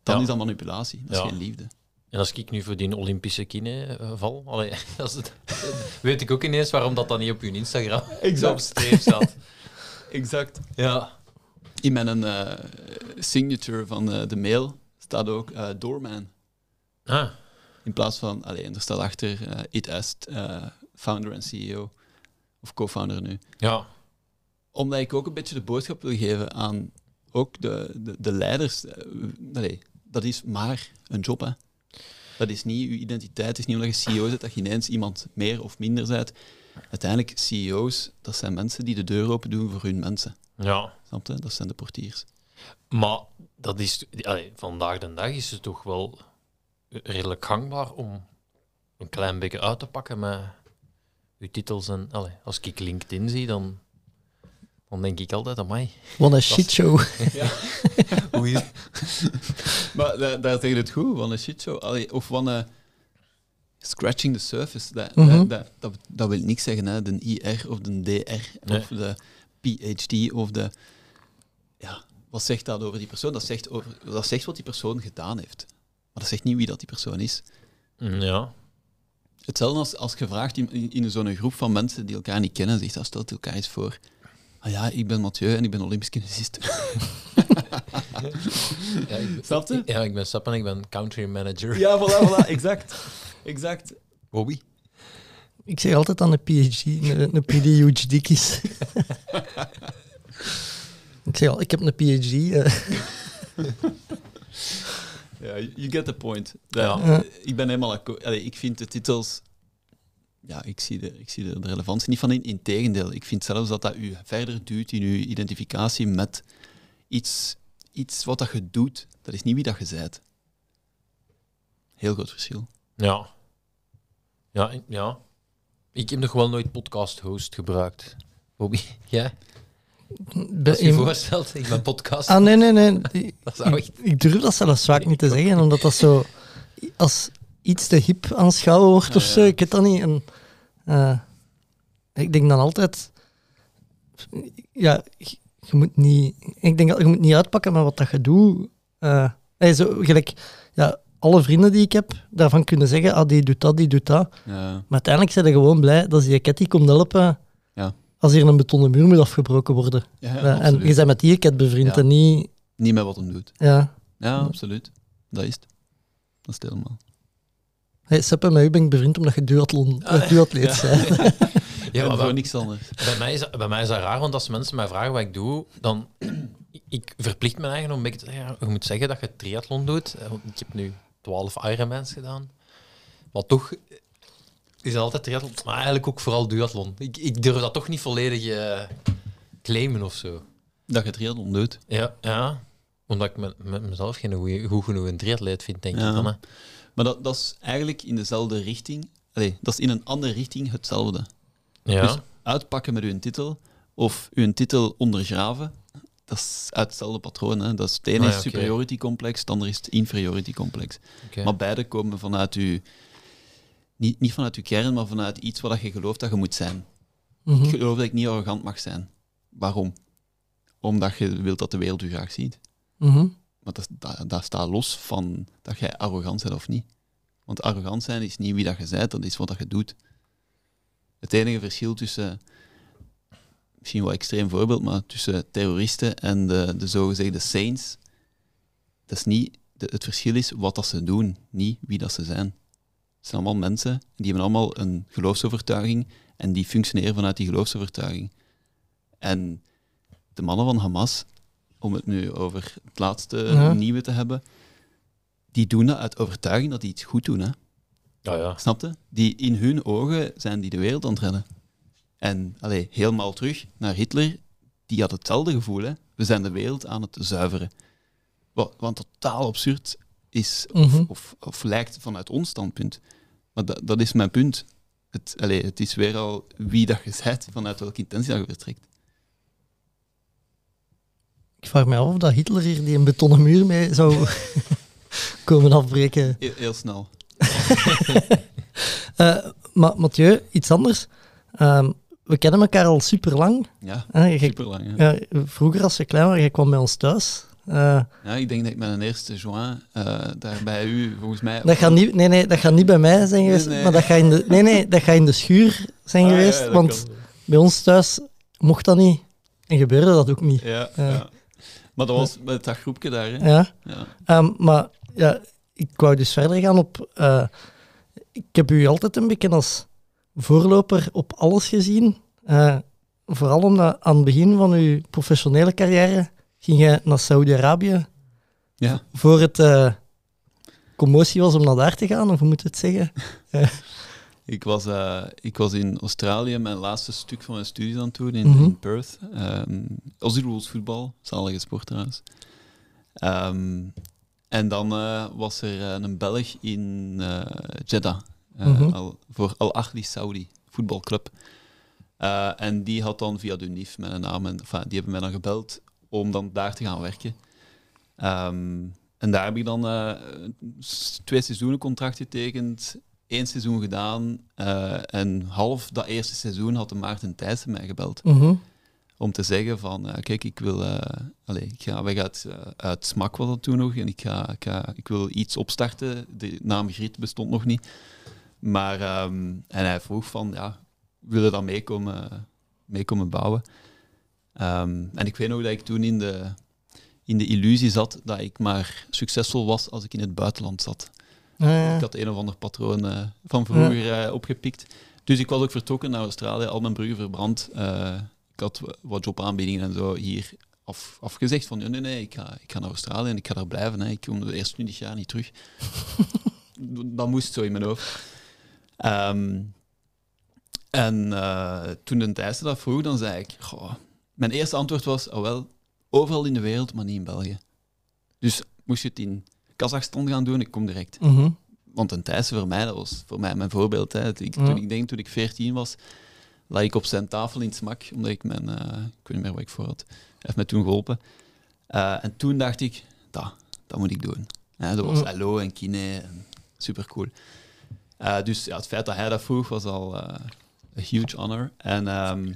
dan Ja. is dat manipulatie. Dat is geen liefde. en als ik nu voor die Olympische kine eh, val, allee, als het, weet ik ook ineens waarom dat dan niet op uw Instagram Exact. op streep staat. Exact. Ja. In mijn eh, signature van eh, de mail staat ook doorman. Ah, In plaats van, alleen er staat achter It founder en CEO. Of co-founder nu. ja. Omdat ik ook een beetje de boodschap wil geven aan ook de, de, de leiders. Eh, allee, dat is maar een job, hè. Dat is niet uw identiteit. Het is niet omdat je CEO bent dat je ineens iemand meer of minder bent. Uiteindelijk, CEO's, dat zijn mensen die de deur open doen voor hun mensen. ja. Snap je? Dat zijn de portiers. Maar dat is, allee, vandaag de dag is het toch wel redelijk gangbaar om een klein beetje uit te pakken met uw titels. En, allee, als ik LinkedIn zie, dan, dan denk ik altijd aan mij. Wat een shitshow. Maar daar, daar zeg je het goed, van een shitshow. Allee, of van een scratching the surface. Dat, Mhm. dat, dat, dat, dat wil niks zeggen, hè. De IR of de DR Nee. of de PhD of de... Ja, wat zegt dat over die persoon? Dat zegt, over, dat zegt wat die persoon gedaan heeft. Maar dat zegt niet wie dat die persoon is. Mm, Ja, Hetzelfde als, als je vraagt in, in, zo'n groep van mensen die elkaar niet kennen, zegt dat stelt elkaar eens voor. Ah ja, ik ben Mathieu en ik ben Olympisch kinesist. ja, ik, Snap je? ja, ik ben Sap en ik ben country manager. Ja, voilà, voilà, exact. Exact. Bobby. Ik zeg altijd aan een PhD, een, een PhD kies. ik zeg al, ik heb een PhD. Ja, you get the point. Ja. Ja. Ik ben helemaal akkoord. Allee, ik vind de titels... Ja, ik zie, de, ik zie er de relevantie niet van in. Integendeel, ik vind zelfs dat dat u verder duwt in uw identificatie met iets, iets wat dat je doet. Dat is niet wie dat je bent. Heel groot verschil. Ja. Ja, ja. Ik heb nog wel nooit podcast host gebruikt. Bobby, jij? Als je je een- voorstelt, ik ben podcast. Ah, nee, nee, nee. Ik, Dat zou echt... ik durf dat zelfs vaak niet te zeggen, omdat dat zo als iets te hip aanschouwen wordt of zo. ja. Ik weet dat niet. En, eh, ik denk dan altijd... Ja, je je moet niet... Ik denk dat je moet niet uitpakken met wat dat je doet. Hey, zo, gelijk, ja, alle vrienden die ik heb, daarvan kunnen zeggen, ah, die doet dat, die doet dat. Ja. Maar uiteindelijk zijn ze gewoon blij dat die cat die komt helpen. Als hier een betonnen muur moet afgebroken worden. Ja, ja, en je bent met die cat bevriend Ja. en niet... Niet met wat hem doet. Ja. Ja, absoluut. Dat is het. Dat is het helemaal. Hey, Seppe, met u ben ik bevriend omdat je duathlon, eh, duatleet bent. Ja, maar voor niks anders. bij, mij is, dat- bij mij is dat raar, want als mensen mij vragen wat ik doe, dan... Ik verplicht me eigen om een beetje te zeggen, ja, je moet zeggen dat je triathlon doet. Eh, want Ik heb nu 12 Ironmans gedaan. Maar toch is dat altijd triathlon. Maar eigenlijk ook vooral duathlon. Ik, ik durf dat toch niet volledig eh, claimen of zo. Dat je het triathlon doet. Ja, ja. Omdat ik me, met mezelf geen goeie- goed genoeg een triatleet vind, denk Ja. ik dan. Hè. Maar dat, dat is eigenlijk in dezelfde richting. Allee, dat is in een andere richting hetzelfde. Ja. Dus uitpakken met uw titel of uw titel ondergraven, dat is uit hetzelfde patroon. Hè. Dat is, het ene Ah, ja, superiority complex, het andere is het inferiority complex. Maar beide komen vanuit uw... Niet, niet vanuit uw kern, maar vanuit iets wat je gelooft dat je moet zijn. Mhm. Ik geloof dat ik niet arrogant mag zijn. Waarom? Omdat je wilt dat de wereld u graag ziet. Mhm. Maar dat, dat, dat staat los van dat jij arrogant bent of niet. Want arrogant zijn is niet wie dat je bent, dat is wat dat je doet. Het enige verschil tussen, misschien wel een extreem voorbeeld, maar tussen terroristen en de, de zogezegde saints, dat is niet, de- het verschil is wat dat ze doen, niet wie dat ze zijn. Het zijn allemaal mensen, die hebben allemaal een geloofsovertuiging en die functioneren vanuit die geloofsovertuiging. En de mannen van Hamas, om het nu over het laatste Ja. nieuwe te hebben, die doen dat uit overtuiging dat die iets goed doen. Hè? Ja, ja. Snapte? Die in hun ogen zijn die de wereld aan het redden. En allee, helemaal terug naar Hitler, die had hetzelfde gevoel. Hè? We zijn de wereld aan het zuiveren. Wat, wat totaal absurd is, of, Mhm. of, of lijkt vanuit ons standpunt. Maar dat, dat is mijn punt. Het, allee, het is weer al wie dat je bent, vanuit welke intentie dat je vertrekt. Ik vraag me af of dat Hitler hier die een betonnen muur mee zou komen afbreken. Heel, heel snel. Eh, maar Mathieu, iets anders. Ehm, we kennen elkaar al super lang. Ja, super lang. Ja. ja, vroeger, als je klein was, jij kwam bij ons thuis. Eh, Ja, ik denk dat ik mijn eerste joint eh, daar bij u, volgens mij... dat, gaat niet, nee, nee, dat gaat niet bij mij zijn geweest, nee. maar dat gaat in de, nee, nee, dat gaat in de schuur zijn Ah, geweest. want kan. bij ons thuis mocht dat niet en gebeurde dat ook niet. Ja, ja. Maar dat was met dat groepje daar, hè? Ja. Ja. Ehm, maar ja, ik wou dus verder gaan op. eh, ik heb u altijd een beetje als voorloper op alles gezien. Eh, vooral omdat aan het begin van uw professionele carrière ging je naar Saudi-Arabië ja. voor het eh, commotie was om naar daar te gaan, of hoe moet je het zeggen? Ik was, eh, ik was in Australië mijn laatste stuk van mijn studies aan het doen, in, Mhm. in Perth. Um, Aussie Rules voetbal, zalige sport trouwens. Ehm, en dan eh, was er een Belg in Jeddah, Mhm. al, voor Al Ahli Saudi, voetbalclub. En die had dan via de NIF mijn naam, en, enfin, die hebben mij dan gebeld om dan daar te gaan werken. Ehm, en daar heb ik dan eh, twee seizoenen contract getekend, één seizoen gedaan. eh, en half dat eerste seizoen had de Maarten Thijssen mij gebeld Mhm. om te zeggen van, eh, kijk, ik wil, allez, ik ga weg uit, uit Smak was dat toen nog, en ik, ga, ik, ga, ik wil iets opstarten. De naam Griet bestond nog niet. Maar, ehm, en hij vroeg van, ja, wil je dan meekomen, meekomen bouwen? Ehm, en ik weet nog dat ik toen in de, in de illusie zat dat ik maar succesvol was als ik in het buitenland zat. Ah, ja. Ik had een of ander patroon eh, van vroeger eh, opgepikt. Dus ik was ook vertrokken naar Australië, al mijn bruggen verbrand. Eh, ik had wa- wat jobaanbiedingen en zo hier af, afgezegd van nee, nee, nee, ik ga, ik ga naar Australië en ik ga daar blijven. Hè. Ik kom de eerste 20 jaar niet terug. dat moest zo in mijn hoofd. Ehm, en toen de Thijssen dat vroeg, dan zei ik... Goh, mijn eerste antwoord was, oh wel, overal in de wereld, maar niet in België. Dus moest je het in Kazachstan gaan doen, ik kom direct. Mhm. Want een Thijssen voor mij, dat was voor mij mijn voorbeeld. Hè. Ik, Ja. Toen ik denk, toen ik 14 was, lag ik op zijn tafel in het smak, omdat ik mijn, eh, ik weet niet meer wat ik voor had. Hij heeft mij toen geholpen. Eh, en toen dacht ik, dat, dat moet ik doen. Ja, dat was Ja. LO en kine, en super cool. Eh, dus ja, het feit dat hij dat vroeg was al een huge honor. En ehm,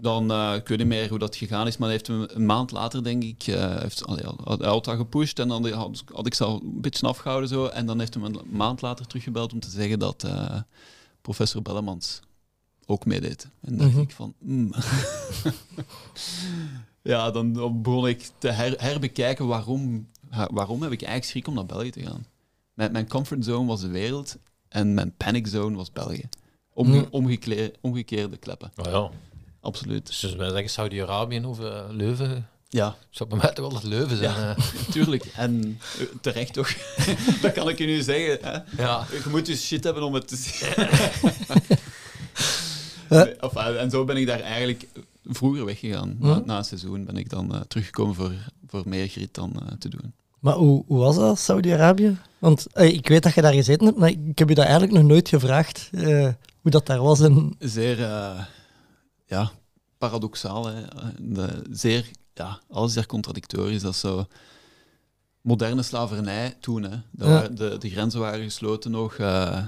dan, eh ik weet niet meer hoe dat gegaan is, maar hij heeft hem een maand later, denk ik, eh, heeft, allee, had- dat gepusht en dan had, had ik ze al een beetje afgehouden zo. En dan heeft hij me een maand later teruggebeld om te zeggen dat eh, professor Bellemans ook meedeed. En dan dacht Mhm. ik van, hmm. ja, dan, dan begon ik te her- herbekijken waarom, waarom heb ik eigenlijk schrik om naar België te gaan. Mijn, mijn comfortzone was de wereld en mijn panic zone was België. Omge Ja. omgekle- omgekeerde kleppen, Oh ja. Absoluut. Dus als wij zeggen Saudi-Arabië of eh, Leuven, Ja, zou bij mij toch wel het Leuven zijn. Ja. eh. tuurlijk. En eh, terecht toch? dat kan ik je nu zeggen. Hè? ja. Je moet dus shit hebben om het te zien. Nee, of, en zo ben ik daar eigenlijk vroeger weggegaan. Na, na een seizoen ben ik dan teruggekomen voor, voor meer grit dan eh, te doen. Maar hoe, hoe was dat, Saudi-Arabië? Want eh, ik weet dat je daar gezeten hebt, maar ik heb je dat eigenlijk nog nooit gevraagd, eh, hoe dat daar was. En, Zeer eh, ja, paradoxaal. Hè? De, zeer, ja, alles zeer contradictorisch. Dat is zo moderne slavernij toen. Hè? Ja. waren- de, de grenzen waren gesloten nog. eh,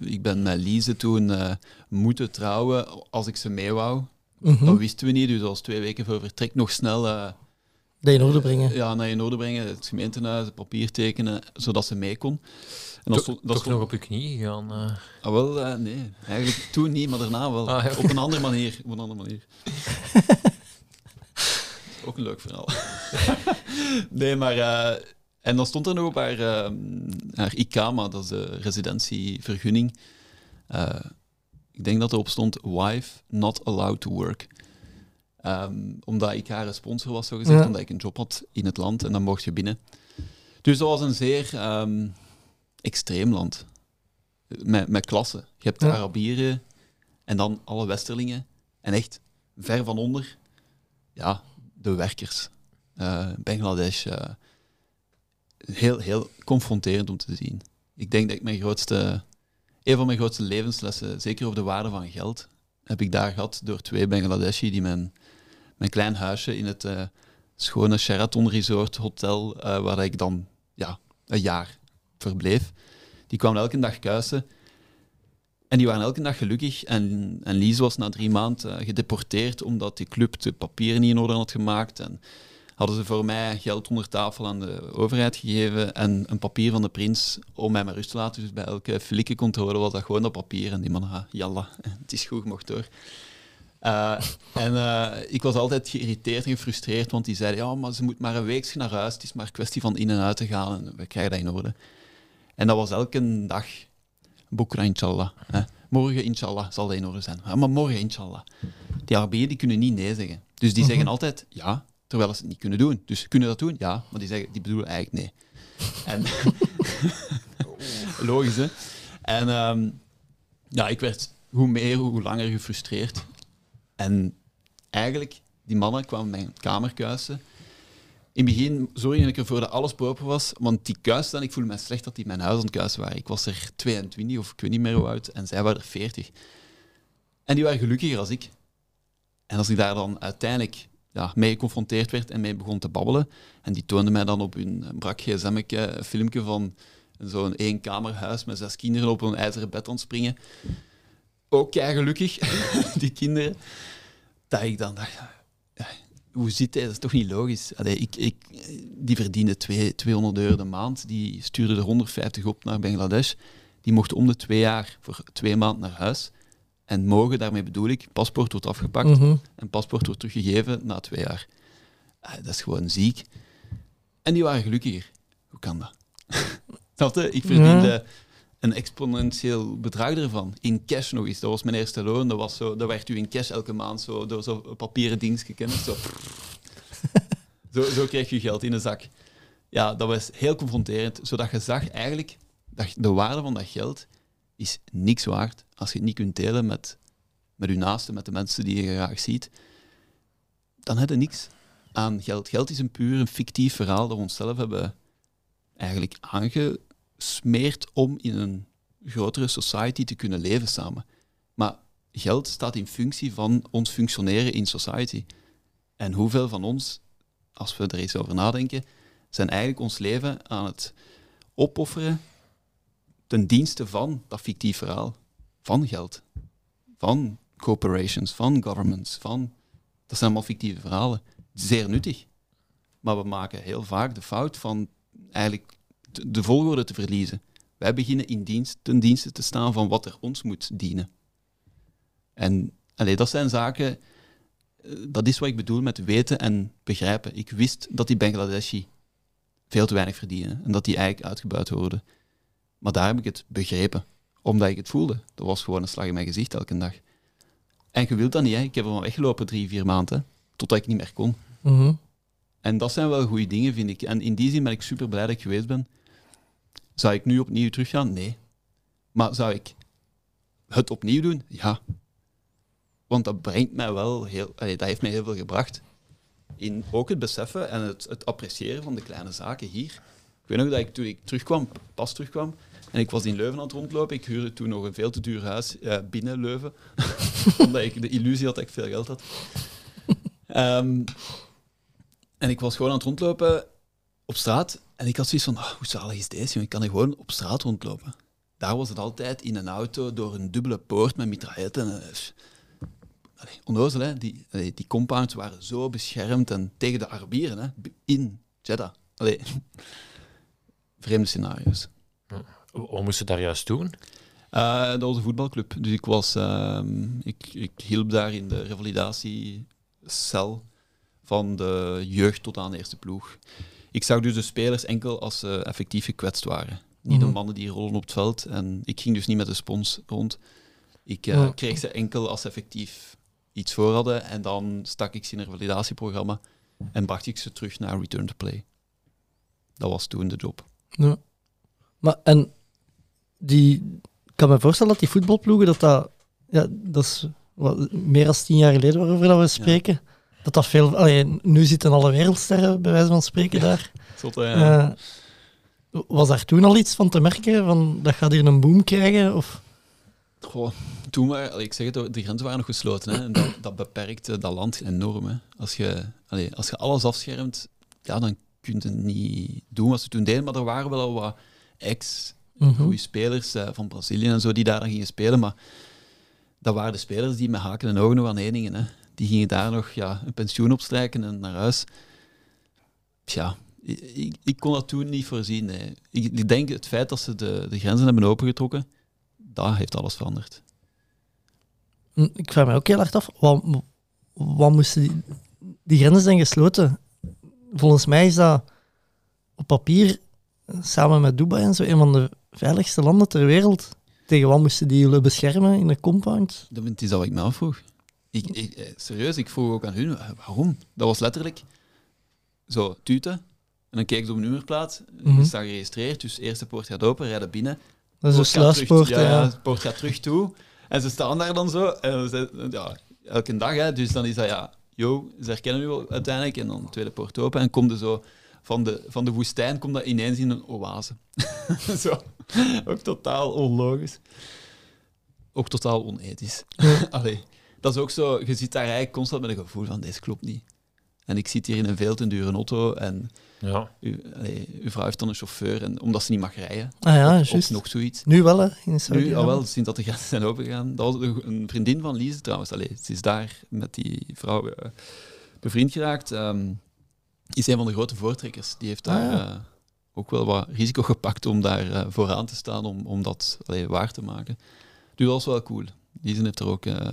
ik ben met Lise toen eh, moeten trouwen als ik ze mee wou. Mhm. Dat wisten we niet, dus als twee weken voor vertrek nog snel eh, Dat in orde brengen. Ja, naar in orde brengen, het gemeentehuis, het papier tekenen, zodat ze mee kon. En dat stond- dat toch stond- nog op je knie gegaan. eh. Ah, wel, eh, nee. Eigenlijk toen niet, maar daarna wel. Ah, ja. Op een andere manier. Op een andere manier. Ook een leuk verhaal. nee, maar... eh, en dan stond er nog op haar, eh, haar IKAMA, dat is de residentievergunning. Eh, ik denk dat erop stond, wife not allowed to work. Ehm, omdat ik haar sponsor was, zo gezegd, Ja. omdat ik een job had in het land en dan mocht je binnen. Dus dat was een zeer ehm, extreem land. Met, met klassen. Je hebt de Ja. Arabieren en dan alle Westerlingen. En echt ver van onder, ja, de werkers. Eh, Bangladesh. eh, heel, heel confronterend om te zien. Ik denk dat ik mijn grootste, een van mijn grootste levenslessen, zeker over de waarde van geld, heb ik daar gehad door twee Bangladeshi die mijn, mijn klein huisje in het eh, schone Sheraton Resort Hotel, waar ik dan ja, een jaar verbleef, die kwamen elke dag kuisen. En die waren elke dag gelukkig. En, en Lies was na drie maanden eh, gedeporteerd omdat die club de papieren niet in orde had gemaakt. En hadden ze voor mij geld onder tafel aan de overheid gegeven en een papier van de prins om mij maar rust te laten. Dus bij elke flikkencontrole was dat gewoon dat papier. En die man, ah, jalla, het is goed, mocht door. Eh, en eh, ik was altijd geïrriteerd en gefrustreerd, want die zeiden, ja, maar ze moet maar een week naar huis. Het is maar een kwestie van in en uit te gaan en we krijgen dat in orde. En dat was elke dag, Bukra inshallah. Hè. Morgen inshallah zal dat in orde zijn. Ja, maar morgen inshallah. Die Arabieren die kunnen niet nee zeggen. Dus die zeggen altijd ja, terwijl ze het niet kunnen doen. Dus kunnen dat doen? Ja, maar die, zeggen, die bedoelen eigenlijk nee. En Logisch, hè? En ehm, ja, ik werd hoe meer, hoe langer gefrustreerd. En eigenlijk, die mannen kwamen mijn kamer kuisen. In het begin zorgde ik ervoor dat alles proper was, want die kuisten, en ik voelde me slecht dat die mijn huis aan het kuisen waren. Ik was er 22 of ik weet niet meer hoe oud, en zij waren er 40. En die waren gelukkiger als ik. En als ik daar dan uiteindelijk ja, mee geconfronteerd werd en mee begon te babbelen, en die toonden mij dan op hun brak gsm een filmpje van zo'n eenkamerhuis met zes kinderen op een ijzeren bed aan het springen. Ook kei gelukkig, die kinderen. Dat ik dan dacht, hoe zit hij? Dat is toch niet logisch? Allee, ik, ik, die verdiende twee, 200 euro de maand. Die stuurde er 150 op naar Bangladesh. Die mochten om de twee jaar voor twee maanden naar huis. En mogen, daarmee bedoel ik, paspoort wordt afgepakt Mhm. en paspoort wordt teruggegeven na twee jaar. Dat is gewoon ziek. En die waren gelukkiger. Hoe kan dat? Ik verdiende een exponentieel bedrag ervan. In cash nog eens. Dat was mijn eerste loon. Dat, was zo, dat werd u in cash elke maand zo, door zo'n papieren dingetje kennen. Zo. zo, zo kreeg je geld in de zak. Ja, dat was heel confronterend. Zodat je zag eigenlijk dat de waarde van dat geld is niks waard als je het niet kunt delen met, met je naasten, met de mensen die je graag ziet. Dan heb je niks aan geld. Geld is een puur een fictief verhaal dat we onszelf hebben eigenlijk aangesmeerd om in een grotere society te kunnen leven samen. Maar geld staat in functie van ons functioneren in society. En hoeveel van ons, als we er eens over nadenken, zijn eigenlijk ons leven aan het opofferen ten dienste van dat fictief verhaal. Van geld. Van corporations, van governments, van... Dat zijn allemaal fictieve verhalen. Zeer nuttig. Maar we maken heel vaak de fout van eigenlijk de, de volgorde te verliezen. Wij beginnen in dienst, ten dienste te staan van wat er ons moet dienen. En allee, dat zijn zaken... eh, Dat is wat ik bedoel met weten en begrijpen. Ik wist dat die Bangladeshi veel te weinig verdienen en dat die eigenlijk uitgebuit worden. Maar daar heb ik het begrepen, omdat ik het voelde. Dat was gewoon een slag in mijn gezicht elke dag. En je wilt dat niet, hè. ik heb er van weggelopen drie, vier maanden, totdat ik niet meer kon. Mhm. En dat zijn wel goede dingen, vind ik. En in die zin ben ik super blij dat ik geweest ben. Zou ik nu opnieuw teruggaan? Nee. Maar zou ik het opnieuw doen? Ja. Want dat brengt mij wel heel... dat heeft mij heel veel gebracht. In ook het beseffen en het, het appreciëren van de kleine zaken hier. Ik weet nog dat ik toen ik terugkwam, pas terugkwam, en ik was in Leuven aan het rondlopen. Ik huurde toen nog een veel te duur huis eh, binnen Leuven. omdat ik de illusie had dat ik veel geld had. Ehm, en ik was gewoon aan het rondlopen op straat. En ik had zoiets van, ah, hoe zalig is deze? jongen? Ik kan hier gewoon op straat rondlopen. Daar was het altijd in een auto door een dubbele poort met mitrailletten. En, eh, allee, onnozel, hè? Die, allee, die compounds waren zo beschermd en tegen de Arabieren, hè? in Jeddah. Allee, vreemde scenario's. Wat moest je daar juist doen? Eh, dat was een voetbalclub. Dus ik, was, ehm, ik, ik hielp daar in de revalidatiecel van de jeugd tot aan de eerste ploeg. Ik zag dus de spelers enkel als ze effectief gekwetst waren. Niet de Mhm. mannen die rollen op het veld. En ik ging dus niet met de spons rond. Ik eh, kreeg ze enkel als ze effectief iets voor hadden. En dan stak ik ze in een revalidatieprogramma en bracht ik ze terug naar Return to Play. Dat was toen de job. Ja. Maar en die, ik kan me voorstellen dat die voetbalploegen, dat dat, ja, dat is wat, meer dan tien jaar geleden waarover dat we spreken, dat dat veel, allee, nu zitten alle wereldsterren bij wijze van spreken daar. Zot. Eh, was daar toen al iets van te merken, van dat gaat hier een boom krijgen? Of, Goh, toen allee, ik zeg het, de grenzen waren nog gesloten. Hè, en dat, dat beperkte dat land enorm. Hè. Als, je, allee, als je alles afschermt, ja, dan kun je niet doen wat ze toen deden. Maar er waren wel al wat ex Mhm. goede spelers eh, van Brazilië en zo die daar dan gingen spelen. Maar dat waren de spelers die met haken en ogen nog aan. Hè. Die gingen daar nog ja, een pensioen opstrijken en naar huis. Tja, ik, ik, kon dat toen niet voorzien. Nee. Ik, ik denk het feit dat ze de, de grenzen hebben opengetrokken, dat heeft alles veranderd. Hm, Ik vraag me ook heel hard af, wat, wat moesten die, die grenzen zijn gesloten? Volgens mij is dat op papier, eh, samen met Dubai en zo, een van de veiligste landen ter wereld. Tegen wat moesten die jullie beschermen in een compound? Dat is dat wat ik me afvroeg. Ik, ik, eh, serieus, ik vroeg ook aan hun, eh, waarom? Dat was letterlijk zo, tuten. En dan keek ze op een nummerplaat, Mhm. je staat geregistreerd, dus eerste poort gaat open, rijden binnen. Dat is een sluispoort, ja, ja. ja, de poort gaat terug toe. En ze staan daar dan zo. En ze, ja, elke dag, hè, dus dan is dat ja, yo, ze herkennen u uiteindelijk. En dan de tweede poort open. En komt er zo van de, van de woestijn komt dat ineens in een oase. zo. Ook totaal onlogisch. Ook totaal onethisch. Allee, dat is ook zo, je zit daar eigenlijk constant met een gevoel van, deze klopt niet. En ik zit hier in een veel te dure auto en Ja. u, allee, uw vrouw heeft dan een chauffeur en, omdat ze niet mag rijden. Ah ja, Of juist. nog zoiets. Nu wel, hè, in Nu, al wel, sinds dat de grenzen zijn opengegaan. Dat was een- vriendin van Lise trouwens. Allee, ze is daar met die vrouw eh, bevriend geraakt. Ehm, is een van de grote voortrekkers. Die heeft daar Ah, ja. eh, ook wel wat risico gepakt om daar eh, vooraan te staan, om, om dat allee, waar te maken. Dus dat was wel cool. Lise heeft er ook eh,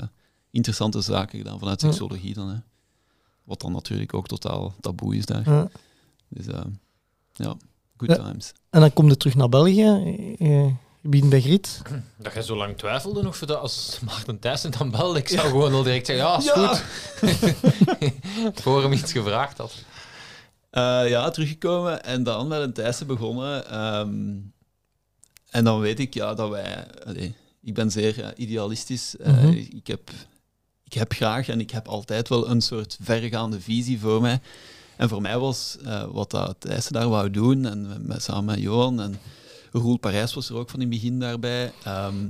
interessante zaken gedaan vanuit Ja. seksologie dan. Hè. Wat dan natuurlijk ook totaal taboe is daar. Ja. Dus eh, ja, good Ja. times. En dan kom je terug naar België. eh, Je bent bij Griet. Dat jij zo lang twijfelde nog voor dat als Maarten Thijssen dan belde. Ik zou gewoon al direct zeggen, ja, is Ja. goed. voor hem iets gevraagd had. Eh, ja, teruggekomen en dan met een Thijssen begonnen. ehm, en dan weet ik ja, dat wij... allee, ik ben zeer eh, idealistisch. Eh, Mhm. ik, heb, ik heb graag en ik heb altijd wel een soort verregaande visie voor mij. En voor mij was eh, wat dat Thijssen daar wou doen, en met, samen met Johan en Roel Parijs was er ook van in het begin daarbij, ehm,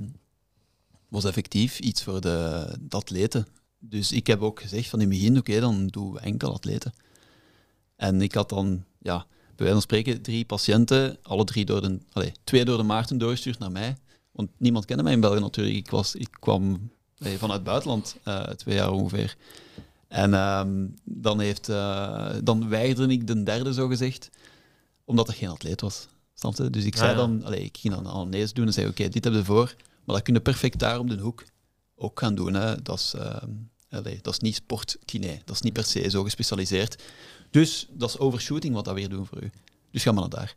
was effectief iets voor de, atleten. Dus ik heb ook gezegd van in het begin, oké, dan doen we enkel atleten. En ik had dan, ja, bij wijze van spreken, drie patiënten, alle drie door de, allez, twee door de Maarten doorgestuurd naar mij. Want niemand kende mij in België natuurlijk. Ik, was, ik kwam vanuit het buitenland, eh, twee jaar ongeveer. En ehm, dan, heeft, eh, dan weigerde ik de derde, zo gezegd, omdat er geen atleet was. Snap je? Dus ik zei ja. dan, allee, ik ging dan anamnese doen en zei, oké, dit hebben we voor, maar dat kun je perfect daar op de hoek ook gaan doen. Hè. Dat, is, ehm, allee, dat is niet sportkine, dat is niet per se zo gespecialiseerd. Dus dat is overshooting wat dat weer doen voor u. Dus ga maar naar daar.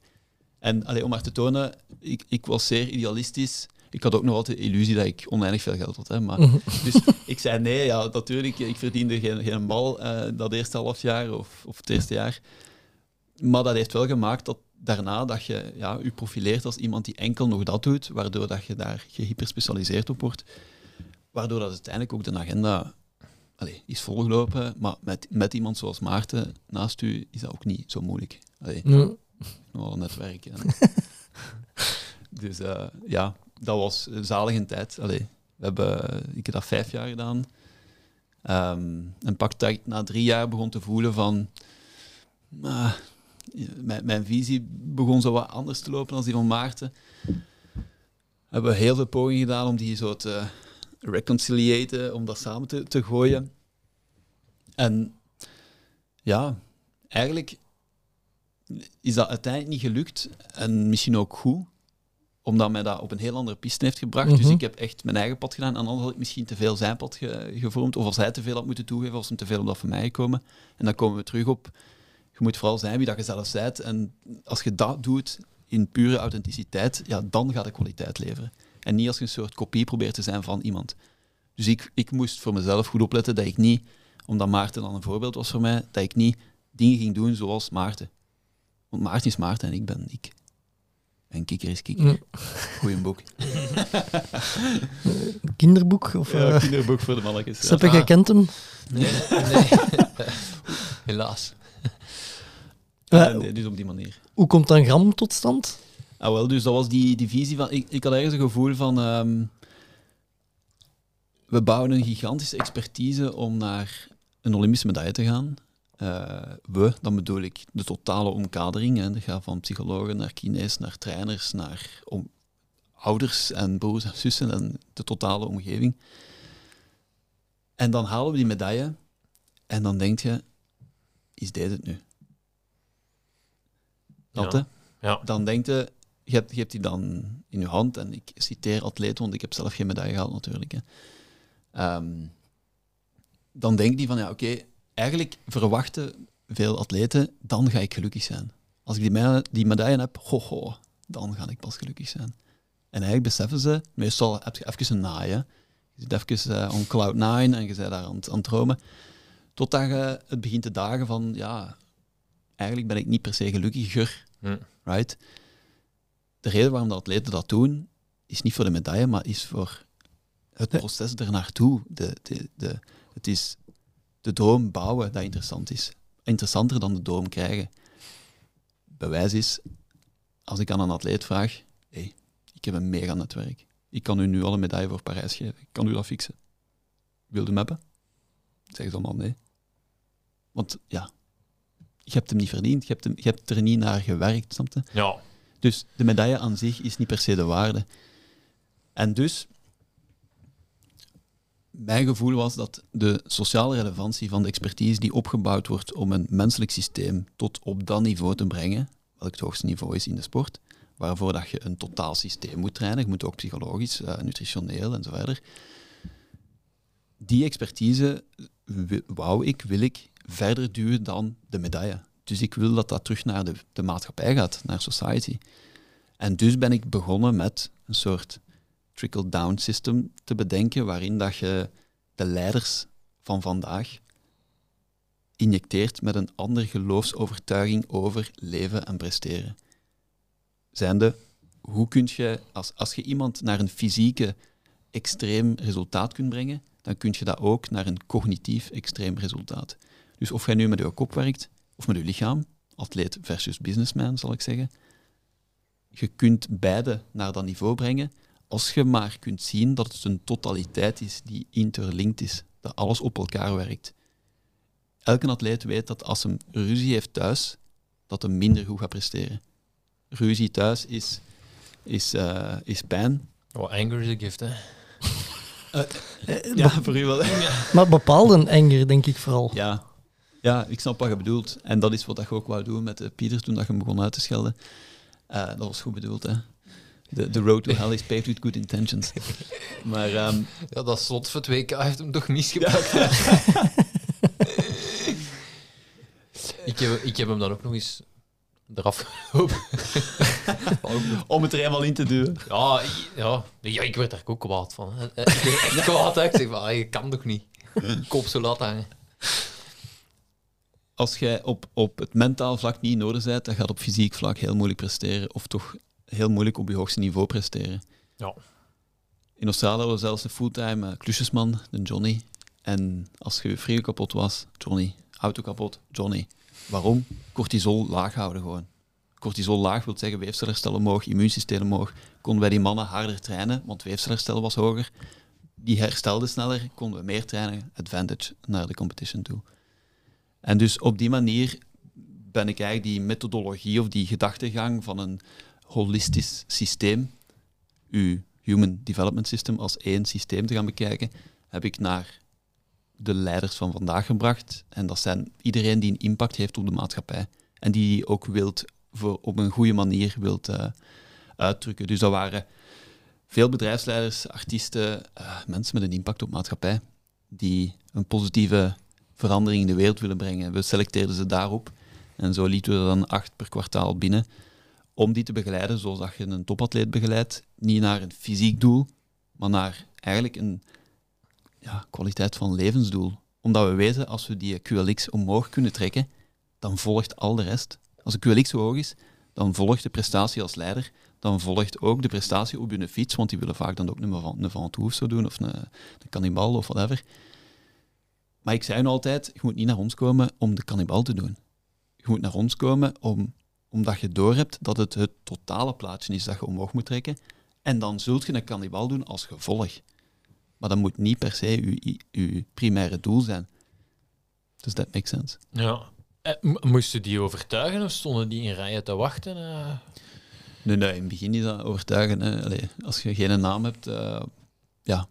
En allee, om maar te tonen, ik, ik was zeer idealistisch. Ik had ook nog altijd de illusie dat ik oneindig veel geld had. Hè, maar, Dus ik zei nee, ja, natuurlijk, ik verdiende geen, geen bal eh, dat eerste half jaar of, of het eerste jaar. Maar dat heeft wel gemaakt dat daarna dat je ja, je profileert als iemand die enkel nog dat doet, waardoor dat je daar gehyperspecialiseerd op wordt. Waardoor dat uiteindelijk ook de agenda allee, is volgelopen. Maar met, met iemand zoals Maarten naast u is dat ook niet zo moeilijk. Allee, Ja. nog een netwerk. En... dus eh, ja, dat was een zalige tijd. Allee, we hebben, ik heb dat vijf jaar gedaan. Ehm, en pak dat na drie jaar begon te voelen van... ah, mijn, mijn visie begon zo wat anders te lopen dan die van Maarten. We hebben heel veel pogingen gedaan om die zo te, reconciliëren, om dat samen te, te gooien. En ja, eigenlijk is dat uiteindelijk niet gelukt. En misschien ook goed, omdat mij dat op een heel andere piste heeft gebracht. Dus Mhm. ik heb echt mijn eigen pad gedaan. En anders had ik misschien te veel zijn pad ge- gevormd. Of als hij te veel had moeten toegeven, was hem te veel op dat van mij gekomen. En dan komen we terug op, je moet vooral zijn wie dat je zelf bent. En als je dat doet in pure authenticiteit, ja, dan gaat de kwaliteit leveren. En niet als je een soort kopie probeert te zijn van iemand. Dus ik, ik moest voor mezelf goed opletten dat ik niet, omdat Maarten dan een voorbeeld was voor mij, dat ik niet dingen ging doen zoals Maarten. Want Maarten is Maarten en ik ben ik. En kikker is kikker. Ja. Goeie boek. Kinderboek? Of, Ja, eh kinderboek voor de mannetjes. Seppe, Ah. jij kent hem? Nee, nee. Helaas. Eh, nee, dus op die manier. Hoe komt dan Gram tot stand? Ah, wel, dus dat was die, die visie van... Ik, ik had ergens een gevoel van... ehm, we bouwen een gigantische expertise om naar een Olympische medaille te gaan. Eh, we, dan bedoel ik de totale omkadering. Hè. Dat gaat van psychologen naar kines, naar trainers, naar om, ouders en broers en zussen en de totale omgeving. En dan halen we die medaille en dan denk je, is deze het nu? Dat, Ja. hè? Ja. dan denkt je, je hebt, je hebt die dan in je hand. En ik citeer atleten, want ik heb zelf geen medaille gehaald natuurlijk. Hè. Ehm, dan denkt die van, ja oké, eigenlijk verwachten veel atleten, dan ga ik gelukkig zijn. Als ik die, me- die medaille heb, ho, ho, dan ga ik pas gelukkig zijn. En eigenlijk beseffen ze, meestal heb je even een naai, hè. Je zit even eh, on cloud nine en je bent daar aan, het- aan het dromen. Totdat je het begint te dagen van, ja, eigenlijk ben ik niet per se gelukkiger Hm. right? De reden waarom de atleten dat doen, is niet voor de medaille, maar is voor het proces ernaartoe. De, de, de, het is de droom bouwen dat interessant is. Interessanter dan de droom krijgen. Bewijs is, als ik aan een atleet vraag, hey, ik heb een mega netwerk. Ik kan u nu al een medaille voor Parijs geven. Ik kan u dat fixen. Wil u hem hebben? Zeggen ze allemaal nee. Want ja, je hebt hem niet verdiend. Je hebt, hem, je hebt er niet naar gewerkt, je? Ja. Dus de medaille aan zich is niet per se de waarde. En dus, mijn gevoel was dat de sociale relevantie van de expertise die opgebouwd wordt om een menselijk systeem tot op dat niveau te brengen, welk het hoogste niveau is in de sport, waarvoor dat je een totaal systeem moet trainen, je moet ook psychologisch, eh, nutritioneel en zo verder. Die expertise wou ik, wil ik verder duwen dan de medaille. Dus ik wil dat dat terug naar de, de maatschappij gaat, naar society. En dus ben ik begonnen met een soort trickle-down system te bedenken, waarin dat je de leiders van vandaag injecteert met een andere geloofsovertuiging over leven en presteren. Zijnde, hoe kun je, als, als je iemand naar een fysieke extreem resultaat kunt brengen, dan kun je dat ook naar een cognitief extreem resultaat. Dus of jij nu met je kop werkt, of met je lichaam, atleet versus businessman, zal ik zeggen, je kunt beide naar dat niveau brengen als je maar kunt zien dat het een totaliteit is die interlinked is, dat alles op elkaar werkt. Elke atleet weet dat als hij ruzie heeft thuis, dat hij minder goed gaat presteren. Ruzie thuis is, is, eh, is pijn. Oh, anger is a gift, hè. Ja, voor u wel. Maar bepaalde anger, denk ik vooral. Ja. ja, ik snap wat je bedoelt. En dat is wat je ook wou doen met Pieter toen dat je hem begon uit te schelden. Uh, dat was goed bedoeld, hè. The, the road to hell is paved with good intentions. maar... Um, ja, dat slot voor 2K heeft hem toch misgebruikt. Ja. ik, heb, ik heb hem dan ook nog eens eraf gelopen. Om het er eenmaal in te duwen. Ja, ja, ja, ik werd daar ook kwaad van. Ik werd echt kwaad. Hè. Ik zeg van, je kan toch niet. Kop zo laat hangen. Als jij op, op het mentaal vlak niet in orde bent, dan gaat op fysiek vlak heel moeilijk presteren. Of toch heel moeilijk op je hoogste niveau presteren. Ja. In Australië hadden we zelfs een fulltime uh, klusjesman, de Johnny. En als je frigo kapot was, Johnny. Auto kapot, Johnny. Waarom? Cortisol laag houden gewoon. Cortisol laag wil zeggen weefselherstel omhoog, immuunsysteem omhoog. Konden wij die mannen harder trainen, want weefselherstel was hoger. Die herstelden sneller, konden we meer trainen, advantage naar de competition toe. En dus op die manier ben ik eigenlijk die methodologie of die gedachtegang van een holistisch systeem, uw Human Development System als één systeem te gaan bekijken, heb ik naar de leiders van vandaag gebracht. En dat zijn iedereen die een impact heeft op de maatschappij. En die ook wilt voor, op een goede manier wilt eh, uitdrukken. Dus dat waren veel bedrijfsleiders, artiesten, eh, mensen met een impact op maatschappij, die een positieve verandering in de wereld willen brengen. We selecteerden ze daarop. En zo lieten we er dan acht per kwartaal binnen om die te begeleiden, zoals dat je een topatleet begeleidt, niet naar een fysiek doel, maar naar eigenlijk een ja, kwaliteit van levensdoel. Omdat we weten, als we die QLX omhoog kunnen trekken, dan volgt al de rest. Als de QLX hoog is, dan volgt de prestatie als leider, dan volgt ook de prestatie op je fiets, want die willen vaak dan ook een van een Van zo doen, of een, een of whatever. Maar ik zei nu altijd, je moet niet naar ons komen om de cannibal te doen. Je moet naar ons komen om, omdat je doorhebt dat het het totale plaatje is dat je omhoog moet trekken. En dan zult je een cannibal doen als gevolg. Maar dat moet niet per se je, je primaire doel zijn. Dus dat makes sense. Ja. Eh, moesten die overtuigen of stonden die in rijen te wachten? eh? Nee, nee, in het begin is dat overtuigen. Allee, als je geen naam hebt, eh, ja,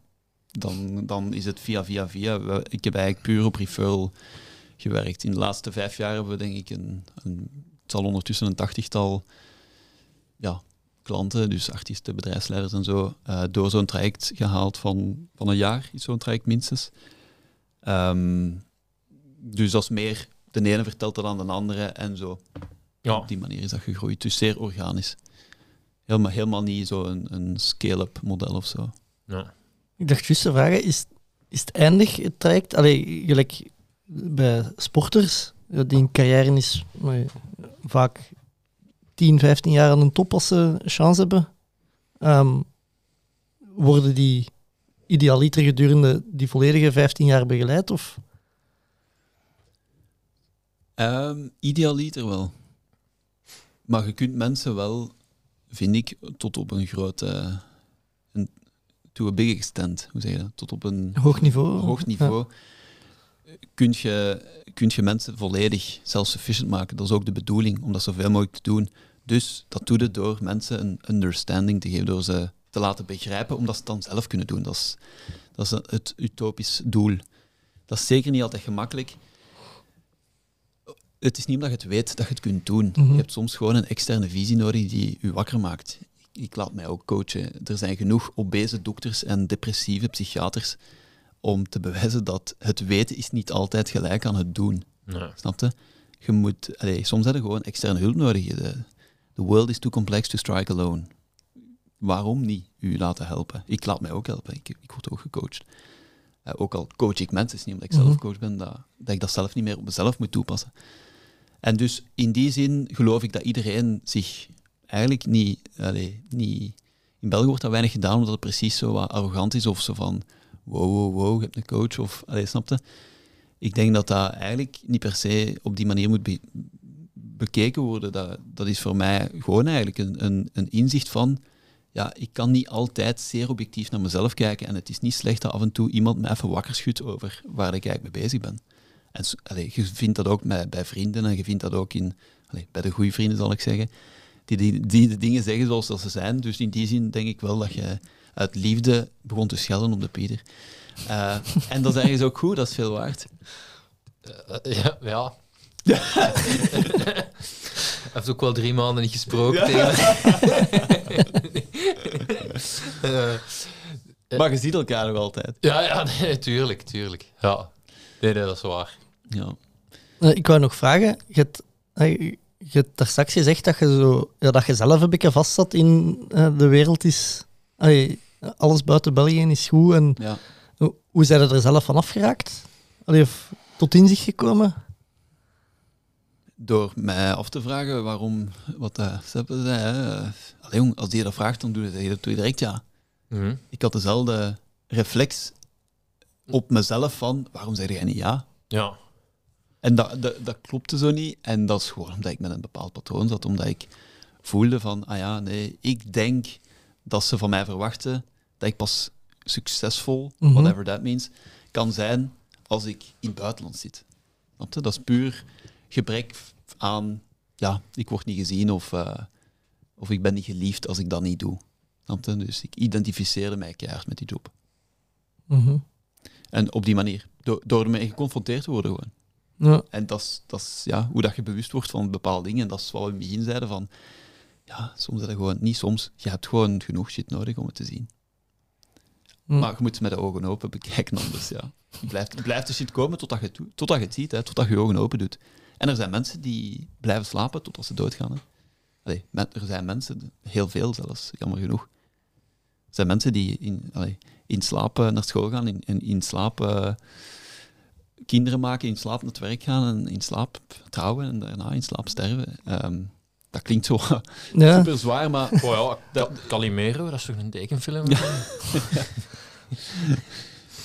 dan, dan is het via, via, via. Ik heb eigenlijk puur op referral gewerkt. In de laatste vijf jaar hebben we denk ik een, een het zal ondertussen een tachtigtal ja, klanten, dus artiesten, bedrijfsleiders en zo, eh, door zo'n traject gehaald van, van een jaar, is zo'n traject minstens. Ehm, dus dat is meer, de ene vertelt dat aan de andere en zo. Ja. Op die manier is dat gegroeid. Dus zeer organisch. Helemaal, helemaal niet zo een, een scale-up model of zo. Ja. Ik dacht juist te vragen, is, is het eindig, het traject? Allee, gelijk bij sporters, die een carrière is maar, vaak 10, 15 jaar aan een top als ze chance hebben. Ehm, worden die idealiter gedurende die volledige 15 jaar begeleid? Of? Ehm idealiter wel. Maar je kunt mensen wel, vind ik, tot op een grote... Een, to a big extent, hoe zeg je dat? Tot op een Hoog niveau. hoog niveau. Kun, je, kun je mensen volledig self-sufficient maken. Dat is ook de bedoeling, om dat zoveel mogelijk te doen. Dus dat doe je door mensen een understanding te geven, door ze te laten begrijpen, omdat ze het dan zelf kunnen doen. Dat is, dat is het utopisch doel. Dat is zeker niet altijd gemakkelijk. Het is niet omdat je het weet dat je het kunt doen. Mhm. Je hebt soms gewoon een externe visie nodig die je wakker maakt. Ik, ik laat mij ook coachen. Er zijn genoeg obese dokters en depressieve psychiaters om te bewijzen dat het weten is niet altijd gelijk aan het doen. Nee. Snap je? Je moet, allee, soms heb je gewoon externe hulp nodig. De, the world is too complex to strike alone. Waarom niet u laten helpen? Ik laat mij ook helpen. Ik, ik word ook gecoacht. Eh, ook al coach ik mensen, is niet omdat ik zelf Mhm. coach ben, dat, dat ik dat zelf niet meer op mezelf moet toepassen. En dus in die zin geloof ik dat iedereen zich eigenlijk niet, allee, niet... In België wordt dat weinig gedaan, omdat het precies zo wat arrogant is of zo van wow, wow, wow, je hebt een coach of... Allee, snapte? Ik denk dat dat eigenlijk niet per se op die manier moet be- bekeken worden. Dat, dat is voor mij gewoon eigenlijk een, een, een inzicht van... Ja, ik kan niet altijd zeer objectief naar mezelf kijken en het is niet slecht dat af en toe iemand mij even wakker schudt over waar ik eigenlijk mee bezig ben. Je vindt dat ook bij, vrienden en je vindt dat ook in, bij de goede vrienden zal ik zeggen, die, die, de dingen zeggen zoals ze zijn. Dus in die zin denk ik wel dat je uit liefde begon te schelden op de Pieter. Eh, en dat is ergens ook goed, dat is veel waard. Eh, ja. ja. Hij heeft ook wel drie maanden niet gesproken tegen Eh, Maar je ziet elkaar nog altijd. Ja, ja, nee, tuurlijk, tuurlijk. Ja. Nee, nee, dat is waar. Ja. Eh, ik wou nog vragen, je hebt, eh, je hebt daar straks gezegd dat je, zo, ja, dat je zelf een beetje vast zat in eh, de wereld is... allee, alles buiten België is goed. En Ja. hoe, hoe zijn er zelf van afgeraakt? Allee, of tot inzicht gekomen? Door mij af te vragen waarom, wat uh, Seppe zei. Hè. eh, Allee, jong, als die dat vraagt, dan doe je, dat doe je direct ja. Mhm. Ik had dezelfde reflex op mezelf van, waarom zeg jij niet ja? Ja. En dat, dat, dat klopte zo niet. En dat is gewoon omdat ik met een bepaald patroon zat. Omdat ik voelde van, ah ja, nee, ik denk dat ze van mij verwachten dat ik pas succesvol, Mhm. whatever that means, kan zijn als ik in het buitenland zit. Dat is puur gebrek aan, ja, ik word niet gezien of, eh, of ik ben niet geliefd als ik dat niet doe. Dus ik identificeerde mij keihard met die job. Mhm. En op die manier, door, door ermee geconfronteerd te worden gewoon. Ja. En dat is, dat is ja, hoe dat je bewust wordt van bepaalde dingen. En dat is wat we in het begin zeiden van, ja, soms je gewoon, niet soms, je hebt gewoon genoeg shit nodig om het te zien. Hm. Maar je moet het met de ogen open bekijken anders, ja. Blijft, blijft de shit komen totdat je, totdat je het ziet, hè, totdat je je ogen open doet. En er zijn mensen die blijven slapen totdat ze doodgaan. Hè. Allee, men- er zijn mensen, heel veel zelfs, jammer genoeg. Er zijn mensen die in, allee, in slaap eh, naar school gaan, in, in, in slaap eh, kinderen maken, in slaap naar het werk gaan en in slaap trouwen en daarna in slaap sterven. Ehm, dat klinkt zo Ja. super zwaar, maar Oh ja, Ca- Calimero, dat is toch een tekenfilm?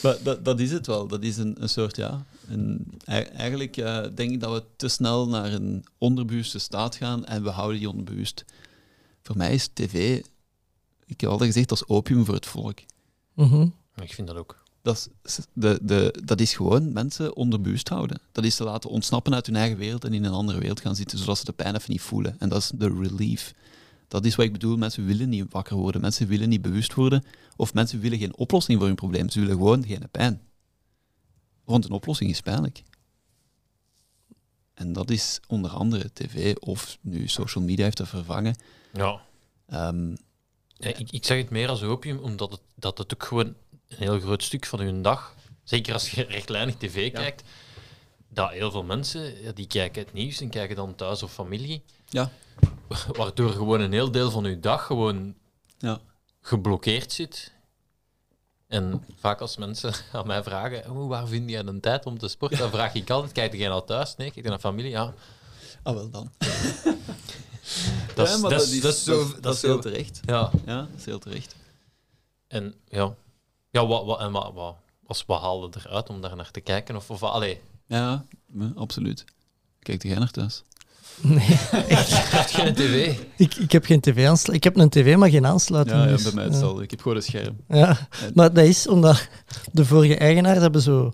Maar dat, dat is het wel. Dat is een, een soort, ja... Een, ei- eigenlijk eh, denk ik dat we te snel naar een onderbewuste staat gaan en we houden die onderbewust. Voor mij is tv, ik heb altijd gezegd, dat is opium voor het volk. Mhm. Ik vind dat ook. Dat is, de, de, dat is gewoon mensen onderbewust houden. Dat is te laten ontsnappen uit hun eigen wereld en in een andere wereld gaan zitten, zodat ze de pijn even niet voelen. En dat is de relief. Dat is wat ik bedoel. Mensen willen niet wakker worden. Mensen willen niet bewust worden. Of mensen willen geen oplossing voor hun probleem. Ze willen gewoon geen pijn. Want een oplossing is pijnlijk. En dat is onder andere tv of nu social media heeft dat vervangen. Ja. Ehm, Nee, ik, ik zeg het meer als opium, omdat het, dat het ook gewoon een heel groot stuk van hun dag, zeker als je rechtlijnig tv kijkt, dat heel veel mensen, ja, die kijken het nieuws en kijken dan thuis of familie, ja, waardoor gewoon een heel deel van je dag gewoon ja. geblokkeerd zit. En vaak als mensen aan mij vragen, "Oh, waar vind jij een tijd om te sporten? Dan vraag ik altijd, kijk jij naar thuis? Nee, kijk je naar familie? Ja. Ah, wel dan. Dat Ja, is, maar dat is, dat is zo... dat, dat is heel terecht. Ja, Ja, dat is heel terecht. En ja, ja wat, wat, en wat, wat, was, wat haalde eruit om daar naar te kijken? Of, of allee, Ja, absoluut. Kijk jij naar thuis? Nee, had geen tv? ik, ik heb geen tv-aansluiting. Ik heb een tv, maar geen aansluiting. Ja, ja dus, bij mij ja. hetzelfde. Ik heb gewoon een scherm. Ja, maar dat is omdat de vorige eigenaar hebben zo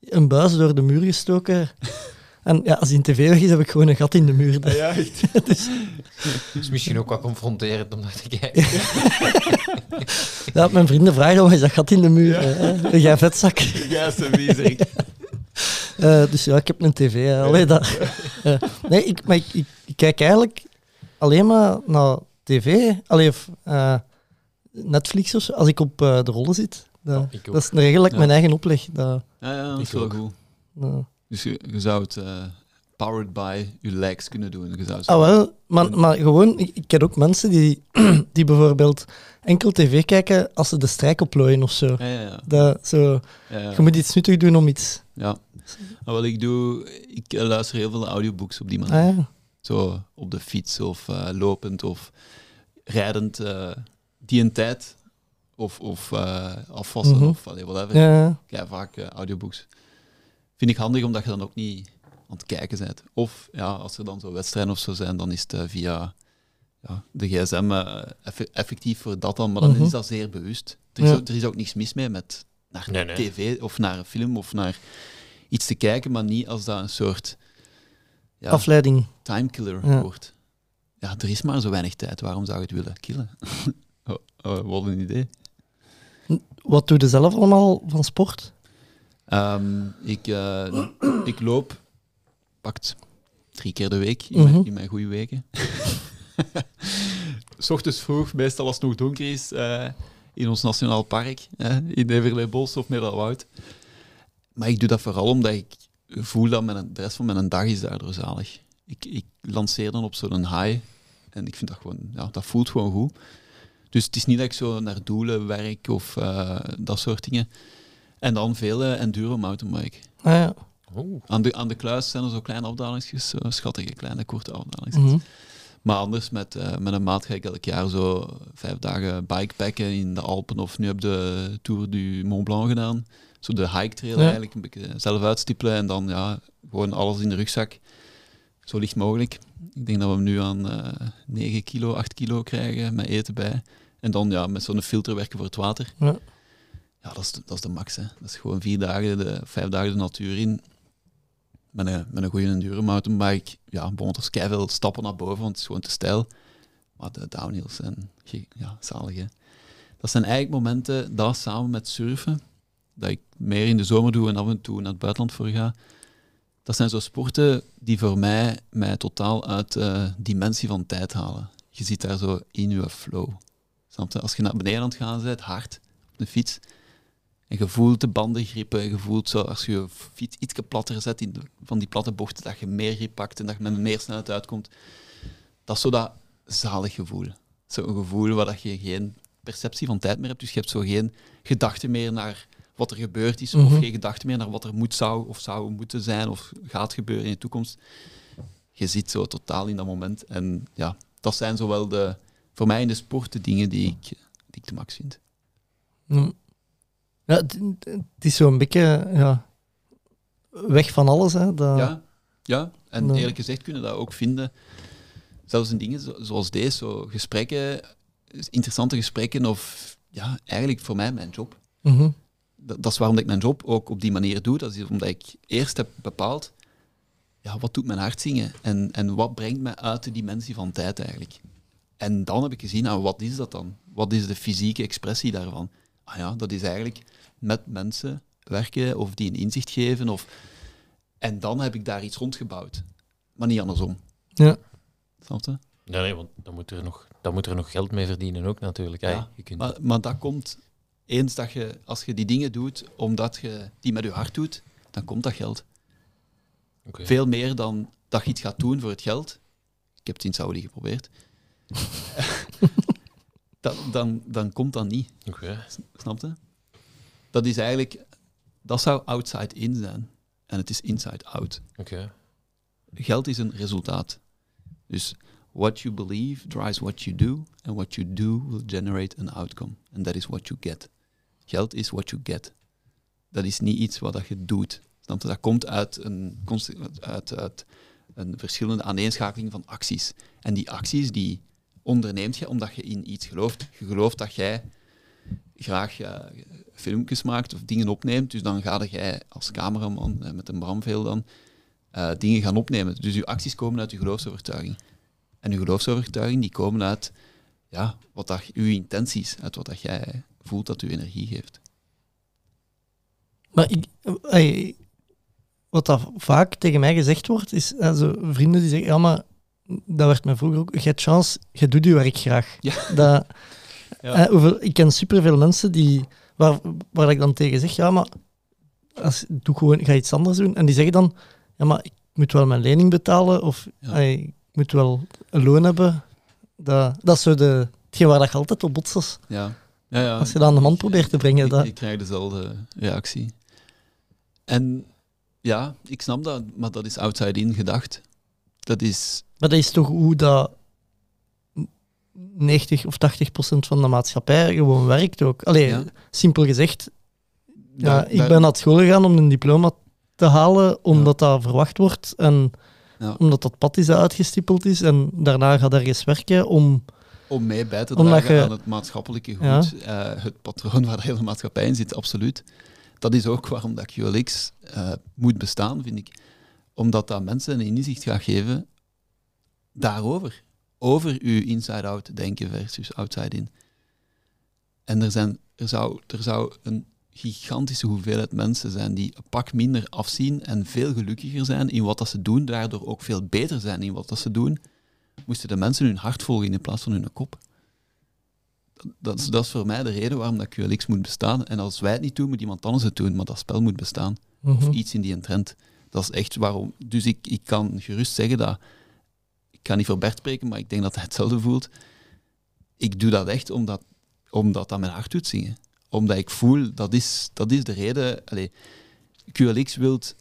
een buis door de muur gestoken. En ja, als die tv weg is, heb ik gewoon een gat in de muur. Ja, echt. Dat is misschien ook wat confronterend om naar te kijken. Ja, mijn vrienden vragen, wat is dat gat in de muur? hè? Jij vetzak. Ja, zo wie Eh, dus ja, ik heb een tv. hè. Allee, dat, eh, nee, ik, maar ik, ik, ik kijk eigenlijk alleen maar naar tv. Allee, of eh, Netflix of zo, als ik op eh, de rollen zit. Dat, ik ook. dat is een regel dat ik Ja. mijn eigen opleg. Dat, Ja, ja, dat is wel goed. Dus je, je zou het eh, powered by je likes kunnen doen. Je zou Ah, wel. Maar, maar gewoon, ik, ik ken ook mensen die, die bijvoorbeeld enkel tv kijken als ze de strijk oplooien of zo. Ja, ja, ja. Dat, zo ja, ja. Je moet iets nuttig doen om iets... ja. Maar wat ik doe, ik eh, luister heel veel audiobooks op die manier. Ah, ja. Zo op de fiets of eh, lopend of rijdend. eh, die een tijd. Of, of eh, afwassen Mhm. of allee, whatever. Ja, vaak audiobooks. Vind ik handig omdat je dan ook niet aan het kijken bent. Of ja, als er dan zo wedstrijden of zo zijn, dan is het eh, via ja, de gsm eh, effe- effectief voor dat dan. Maar dan Mhm. is dat zeer bewust. Er is, Ja. ook, er is ook niks mis mee met naar Nee, nee. tv of naar een film of naar iets te kijken, maar niet als dat een soort ja, afleiding. timekiller Ja. wordt. Ja, er is maar zo weinig tijd. Waarom zou je het willen killen? oh, oh, wat een idee. Wat doe je zelf allemaal van sport? Ehm, ik, eh, ik loop, pakt drie keer de week in, mijn, Mhm. in mijn goede weken. S ochtends vroeg, meestal als het nog donker is, eh, in ons nationaal park, eh, in Everleebos of Middelwoud. Maar ik doe dat vooral omdat ik voel dat mijn, de rest van mijn dag is daardoor zalig. Ik, ik lanceer dan op zo'n high en ik vind dat gewoon, ja, dat voelt gewoon goed. Dus het is niet dat ik zo naar doelen werk of eh, dat soort dingen. En dan veel eh, enduro mountainbike. Ah, ja. Oeh. Aan de, aan de kluis zijn er zo kleine afdalingsjes, schattige kleine korte afdalingsjes. Mhm. Maar anders, met, eh, met een maat ga ik elk jaar zo vijf dagen bikepacken in de Alpen. Of nu heb de Tour du Mont Blanc gedaan. Zo de hike trail Ja. eigenlijk, een beetje zelf uitstippelen en dan ja, gewoon alles in de rugzak. Zo licht mogelijk. Ik denk dat we hem nu aan eh 9 kilo, 8 kilo krijgen met eten bij. En dan ja, met zo'n filter werken voor het water. Ja. Ja, dat is, de- dat is de max. Hè. Dat is gewoon vier dagen, de, vijf dagen de natuur in. Met een, met een goede enduro mountainbike. Ja, is keiveel stappen naar boven, want het is gewoon te stijl. Maar de downhills zijn ja, zalig. Dat zijn eigenlijk momenten, dat samen met surfen, dat ik meer in de zomer doe en af en toe naar het buitenland voor ga. Dat zijn zo sporten die voor mij mij totaal uit de dimensie van tijd halen. Je zit daar zo in je flow. Als je naar beneden aan het gaan bent, hard, op de fiets, en je voelt de banden grippen, je voelt zo, als je je fiets iets platter zet in de- van die platte bochten, dat je meer grip pakt en dat je met meer snelheid uitkomt. Dat is zo dat zalig gevoel. Zo'n gevoel waar dat je geen perceptie van tijd meer hebt, dus je hebt zo geen gedachte meer naar wat er gebeurd is, Mhm. of geen gedachte meer naar wat er moet zou of zou moeten zijn of gaat gebeuren in de toekomst. Je zit zo totaal in dat moment. En ja, dat zijn zowel de, voor mij in de sport de dingen die ik, die ik de max vind. Ja, het, het is zo'n beetje ja, weg van alles. Hè, dat, Ja, ja. en eerlijk gezegd kunnen we dat ook vinden. Zelfs in dingen zo- zoals deze, zo gesprekken, interessante gesprekken, of ja, eigenlijk voor mij mijn job. Mhm. Dat, dat is waarom ik mijn job ook op die manier doe. Dat is omdat ik eerst heb bepaald, ja, wat doet mijn hart zingen? En, en wat brengt mij uit de dimensie van tijd eigenlijk? En dan heb ik gezien, nou, wat is dat dan? Wat is de fysieke expressie daarvan? Ah ja, dat is eigenlijk met mensen werken of die een inzicht geven. Of... En dan heb ik daar iets rondgebouwd. Maar niet andersom. Ja. Snap je? Nee, nee, want dan moet, er nog, dan moet er nog geld mee verdienen ook natuurlijk. Hey, Ja, je kunt... Maar, maar dat komt eens dat je, als je die dingen doet, omdat je die met je hart doet, dan komt dat geld. Oké. Veel meer dan dat je iets gaat doen voor het geld. Ik heb het in Saudi geprobeerd. dan, dan, dan komt dat niet. Oké. Snap je? Dat is eigenlijk, dat zou outside in zijn. En het is inside out. Oké. Geld is een resultaat. Dus what you believe drives what you do, and what you do will generate an outcome. And that is what you get. Geld is what you get. Dat is niet iets wat je doet. Snap je? Dat komt uit een, uit, uit een verschillende aaneenschakeling van acties. En die acties die onderneemt je omdat je in iets gelooft. Je gelooft dat jij graag eh, filmpjes maakt of dingen opneemt. Dus dan ga jij als cameraman eh, met een bramveel dan eh, dingen gaan opnemen. Dus je acties komen uit je geloofsovertuiging. En je geloofsovertuiging die komen uit ja, wat dat, je intenties, uit wat dat jij voelt dat je energie geeft. Maar ik, ey, wat dat vaak tegen mij gezegd wordt, is eh, vrienden die zeggen, ja, maar dat werd mij vroeger ook, je hebt chance, je doet je werk graag. Ja. Dat, Ja. eh, hoeveel, ik ken superveel mensen die, waar, waar ik dan tegen zeg, ja, maar als, doe gewoon, ga iets anders doen. En die zeggen dan, ja, maar ik moet wel mijn lening betalen, of Ja. ik moet wel een loon hebben. Dat, dat is zo de, hetgeen waar dat je altijd op botst. Ja. Ja, ja. Als je dat aan de man probeert te brengen. Ik, Dat, ik krijg dezelfde reactie. En ja, ik snap dat, maar dat is outside-in gedacht. Dat is... Maar dat is toch hoe dat 90 of 80 procent van de maatschappij gewoon werkt ook. Allee, Ja. simpel gezegd, ja, ik daar- ben naar school gegaan om een diploma te halen, omdat dat verwacht wordt en omdat dat pad is dat uitgestippeld is. En daarna gaat ergens werken om... om mee bij te dragen je- aan het maatschappelijke goed, eh, het patroon waar de hele maatschappij in zit, absoluut. Dat is ook waarom dat QLX eh, moet bestaan, vind ik. Omdat dat mensen een inzicht gaat geven daarover. Over uw inside-out denken versus outside-in. En er, zijn, er, zou, er zou een gigantische hoeveelheid mensen zijn die een pak minder afzien en veel gelukkiger zijn in wat dat ze doen, daardoor ook veel beter zijn in wat dat ze doen, moesten de mensen hun hart volgen in plaats van hun kop. Dat, dat, is, dat is voor mij de reden waarom dat QLX moet bestaan. En als wij het niet doen, moet iemand anders het doen, maar dat spel moet bestaan. Of Mhm. iets in die trend. Dat is echt waarom. Dus ik, ik kan gerust zeggen dat. Ik kan niet voor Bert spreken, maar ik denk dat hij hetzelfde voelt. Ik doe dat echt omdat, omdat dat mijn hart doet zingen. Omdat ik voel, dat is, dat is de reden. QLX wilt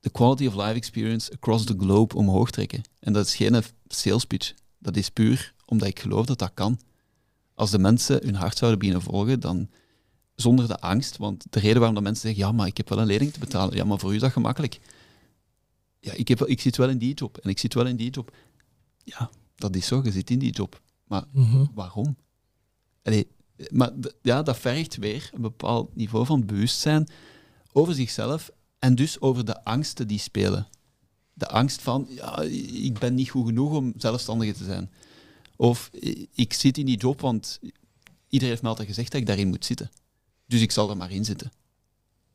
de quality of life experience across the globe omhoog trekken. En dat is geen sales pitch. Dat is puur omdat ik geloof dat dat kan. Als de mensen hun hart zouden beginnen volgen, dan zonder de angst. Want de reden waarom dat mensen zeggen, ja, maar ik heb wel een lening te betalen. Ja, maar voor u is dat gemakkelijk. Ja, ik, heb, ik zit wel in die job en ik zit wel in die job. Ja, dat is zo, je zit in die job. Maar Mhm. waarom? Allee, maar ja, dat vergt weer een bepaald niveau van bewustzijn over zichzelf en dus over de angsten die spelen. De angst van, ja, ik ben niet goed genoeg om zelfstandige te zijn. Of ik zit in die job, want iedereen heeft me altijd gezegd dat ik daarin moet zitten. Dus ik zal er maar in zitten.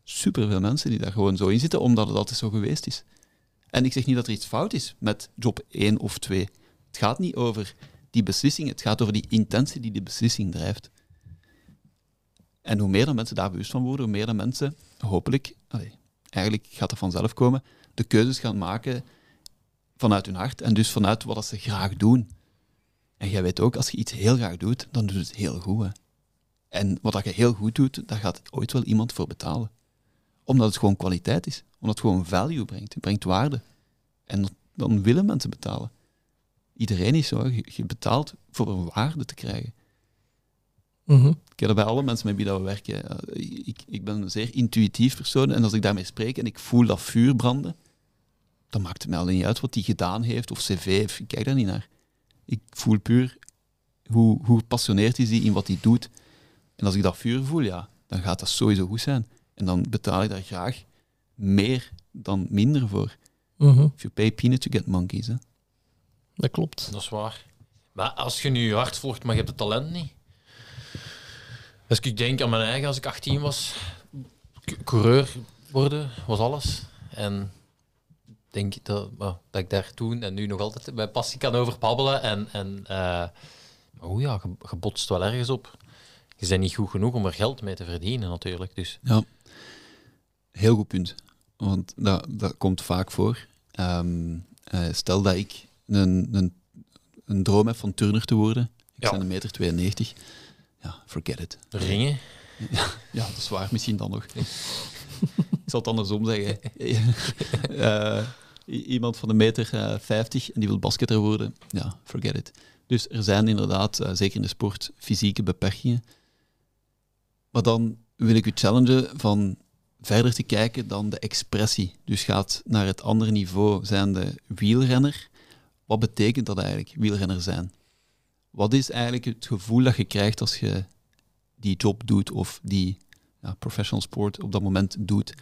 Superveel mensen die daar gewoon zo in zitten, omdat het altijd zo geweest is. En ik zeg niet dat er iets fout is met job 1 of 2. Het gaat niet over die beslissing, het gaat over die intentie die die beslissing drijft. En hoe meer mensen daar bewust van worden, hoe meer mensen, hopelijk, eigenlijk gaat dat vanzelf komen, de keuzes gaan maken vanuit hun hart en dus vanuit wat ze graag doen. En jij weet ook, als je iets heel graag doet, dan doe je het heel goed. Hè? En wat je heel goed doet, daar gaat ooit wel iemand voor betalen. Omdat het gewoon kwaliteit is. Omdat het gewoon value brengt. Het brengt waarde. En dan willen mensen betalen. Iedereen is zo. Je, betaalt voor een waarde te krijgen. Mhm. Ik heb dat bij alle mensen met wie dat we werken. eh, Ik, ik ben een zeer intuïtief persoon en als ik daarmee spreek en ik voel dat vuur branden, dan maakt het mij alleen niet uit wat hij gedaan heeft of cv. Ik kijk daar niet naar. Ik voel puur hoe, hoe gepassioneerd is hij in wat hij doet. En als ik dat vuur voel, ja, dan gaat dat sowieso goed zijn. En dan betaal ik daar graag meer dan minder voor. Mhm. If you pay peanuts, you get monkeys. Hè. Dat klopt. Dat is waar. Maar als je nu je hart volgt, maar je hebt het talent niet. Als ik denk aan mijn eigen, als ik 18 was, coureur worden was alles. En ik denk dat, well, dat ik daar toen en nu nog altijd bij passie kan over babbelen. En, en eh, maar hoe ja, je, je botst wel ergens op. Je bent niet goed genoeg om er geld mee te verdienen, natuurlijk. Dus Ja, heel goed punt. Want dat, dat komt vaak voor. Ehm, eh, stel dat ik een, een, een droom heb van turner te worden. Ik Ja. ben een meter 92. Ja, forget it. ringen. Ja, dat is waar. Misschien dan nog. ik zal het andersom zeggen. Eh, iemand van een meter eh, 50 en die wil basketter worden. Ja, forget it. Dus er zijn inderdaad, eh, zeker in de sport, fysieke beperkingen. Maar dan wil ik u challengen van verder te kijken dan de expressie. Dus gaat naar het andere niveau, zijn de wielrenner. Wat betekent dat eigenlijk, wielrenner zijn? Wat is eigenlijk het gevoel dat je krijgt als je die job doet of die ja, professional sport op dat moment doet?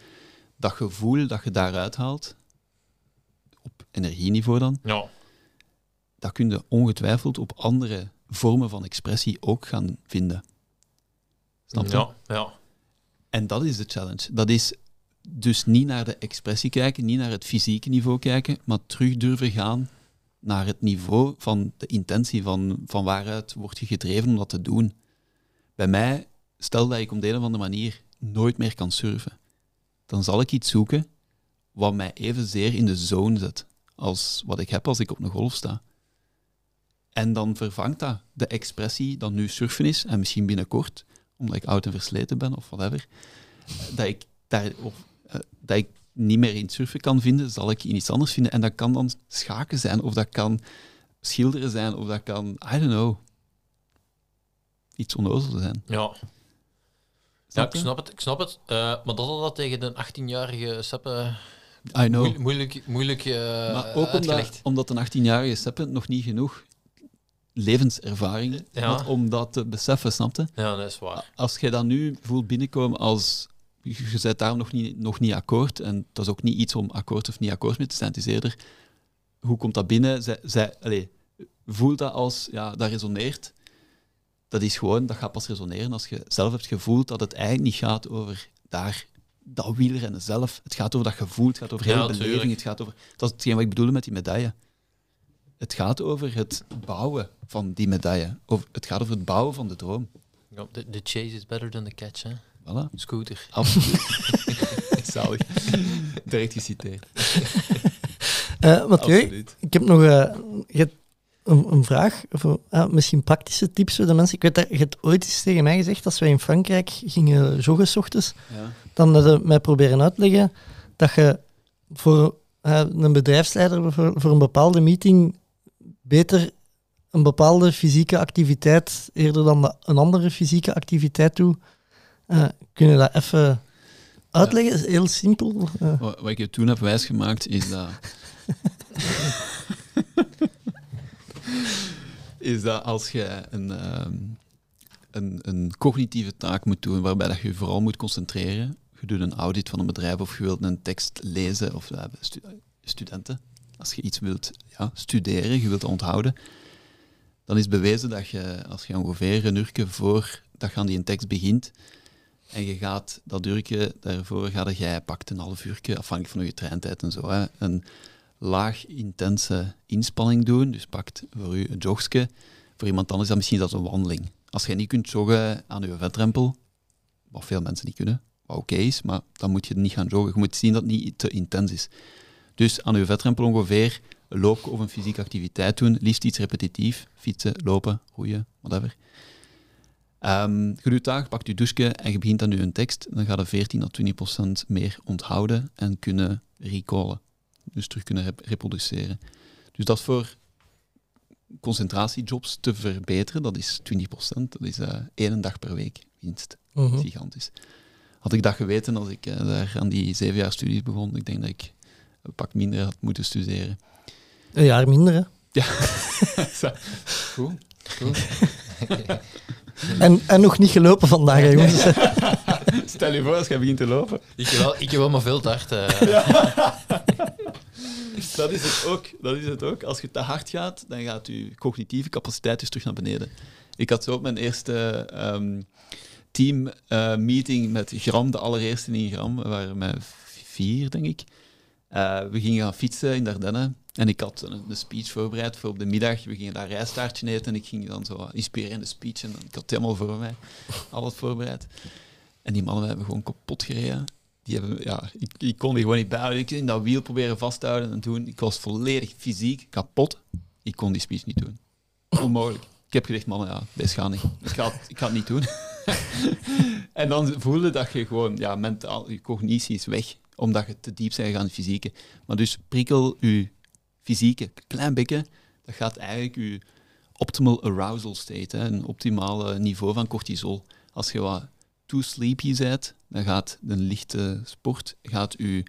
Dat gevoel dat je daaruit haalt, op energieniveau dan, Ja. dat kun je ongetwijfeld op andere vormen van expressie ook gaan vinden. Snap je? Ja, ja. En dat is de challenge. Dat is dus niet naar de expressie kijken, niet naar het fysieke niveau kijken, maar terug durven gaan naar het niveau van de intentie, van, van waaruit word je gedreven om dat te doen. Bij mij, stel dat ik op de een of andere manier nooit meer kan surfen, dan zal ik iets zoeken wat mij evenzeer in de zone zet als wat ik heb als ik op een golf sta. En dan vervangt dat de expressie dat nu surfen is, en misschien binnenkort, omdat ik oud en versleten ben of whatever, dat ik, daar, of, eh, dat ik niet meer in surfen kan vinden, zal ik in iets anders vinden. En dat kan dan schaken zijn, of dat kan schilderen zijn, of dat kan, I don't know, iets onnozel zijn. Ja. Ja, ik je? snap het. Ik snap het. Eh, maar dat had dat tegen de 18-jarige Seppe I know. moeilijk, moeilijk, moeilijk eh, maar ook omdat, omdat een 18-jarige Seppe nog niet genoeg levenservaring Ja. had om dat te beseffen, snapte? Ja, dat is waar. Als je dat nu voelt binnenkomen als je je bent daar nog niet, nog niet akkoord, en dat is ook niet iets om akkoord of niet akkoord mee te zijn, het is eerder, hoe komt dat binnen? Zij, zij, allez, voel dat als, ja, dat resoneert. Dat is gewoon, dat gaat pas resoneren als je zelf hebt gevoeld dat het eigenlijk niet gaat over daar, dat wielrennen zelf. Het gaat over dat gevoel, het gaat over Ja, hele beleving, tuurlijk. het gaat over... Dat is hetgeen wat ik bedoelde met die medaille. Het gaat over het bouwen van die medaille. Of het gaat over het bouwen van de droom. Ja, the, the chase is better than the catch, hè. Voilà. Scooter. Absoluut. Zalig. Direct geciteerd. Eh Mathieu, Absoluut. ik heb nog eh, je een, een vraag, voor, ah, misschien praktische tips voor de mensen. Ik weet dat je hebt ooit eens tegen mij gezegd, als wij in Frankrijk gingen joggen 's ochtends, Ja. dan hadden ze mij proberen uitleggen dat je voor eh, een bedrijfsleider voor, voor een bepaalde meeting beter een bepaalde fysieke activiteit eerder dan de- een andere fysieke activiteit doet. Eh, kun je dat even uitleggen? is heel simpel. Eh, Wat, wat ik je toen heb wijsgemaakt is dat. is dat als je een, ehm, een, een cognitieve taak moet doen waarbij dat je je vooral moet concentreren. Je doet een audit van een bedrijf of je wilt een tekst lezen of eh, stu- studenten. Als je iets wilt ja, studeren, je wilt onthouden, dan is bewezen dat je als je ongeveer een uur voor dat je aan die tekst begint. En je gaat dat uurtje daarvoor, ga jij pakt een half uurtje, afhankelijk van je treintijd en zo, een laag intense inspanning doen. Dus pakt voor u een jogske. Voor iemand anders is dat misschien dat een wandeling. Als jij niet kunt joggen aan je vetrempel, wat veel mensen niet kunnen, wat oké is, maar dan moet je niet gaan joggen. Je moet zien dat het niet te intens is. Dus aan je vetrempel ongeveer een loop of een fysieke activiteit doen, liefst iets repetitief, fietsen, lopen, roeien, whatever. Ehm je doet pakt je douche en je begint aan je tekst, dan ga je 14 tot 20 procent meer onthouden en kunnen recallen. Dus terug kunnen rep- reproduceren. Dus dat voor concentratiejobs te verbeteren, dat is 20 procent, dat is eh één dag per week winst. Mhm. Dat is gigantisch. Had ik dat geweten als ik eh, daar aan die zeven jaar studies begon, ik denk dat ik een pak minder had moeten studeren. Een jaar minder, hè? Goed. En, en nog niet gelopen vandaag, hè, jongens. Stel je voor als jij begint te lopen. Ik wel, ik wel maar veel te hard. eh. Dat is het ook. Dat is het ook. Als je te hard gaat, dan gaat je cognitieve capaciteit dus terug naar beneden. Ik had zo op mijn eerste ehm team eh, meeting met Gram, de allereerste in Gram. We waren met vier, denk ik. Eh, we gingen gaan fietsen in Dardenne. En ik had een, een speech voorbereid voor op de middag. We gingen daar rijstaartje eten en ik ging dan zo inspirerende speech. En ik had het helemaal voor mij, alles voorbereid. En die mannen hebben gewoon kapot gereden. Die hebben, ja, ik, ik kon die gewoon niet bijhouden. Ik in dat wiel proberen vast te houden en doen. Ik was volledig fysiek kapot. Ik kon die speech niet doen. Onmogelijk. Ik heb gezegd, mannen, ja, deze gaat niet. Ik ga het, ik ga het niet doen. en dan voelde dat je gewoon, ja, mentaal, je cognitie is weg, omdat je te diep bent gegaan in fysieke. Maar dus prikkel je fysieke, klein beetje, dat gaat eigenlijk je optimal arousal state, hè, een optimale niveau van cortisol. Als je wat too sleepy bent, dan gaat een lichte sport gaat je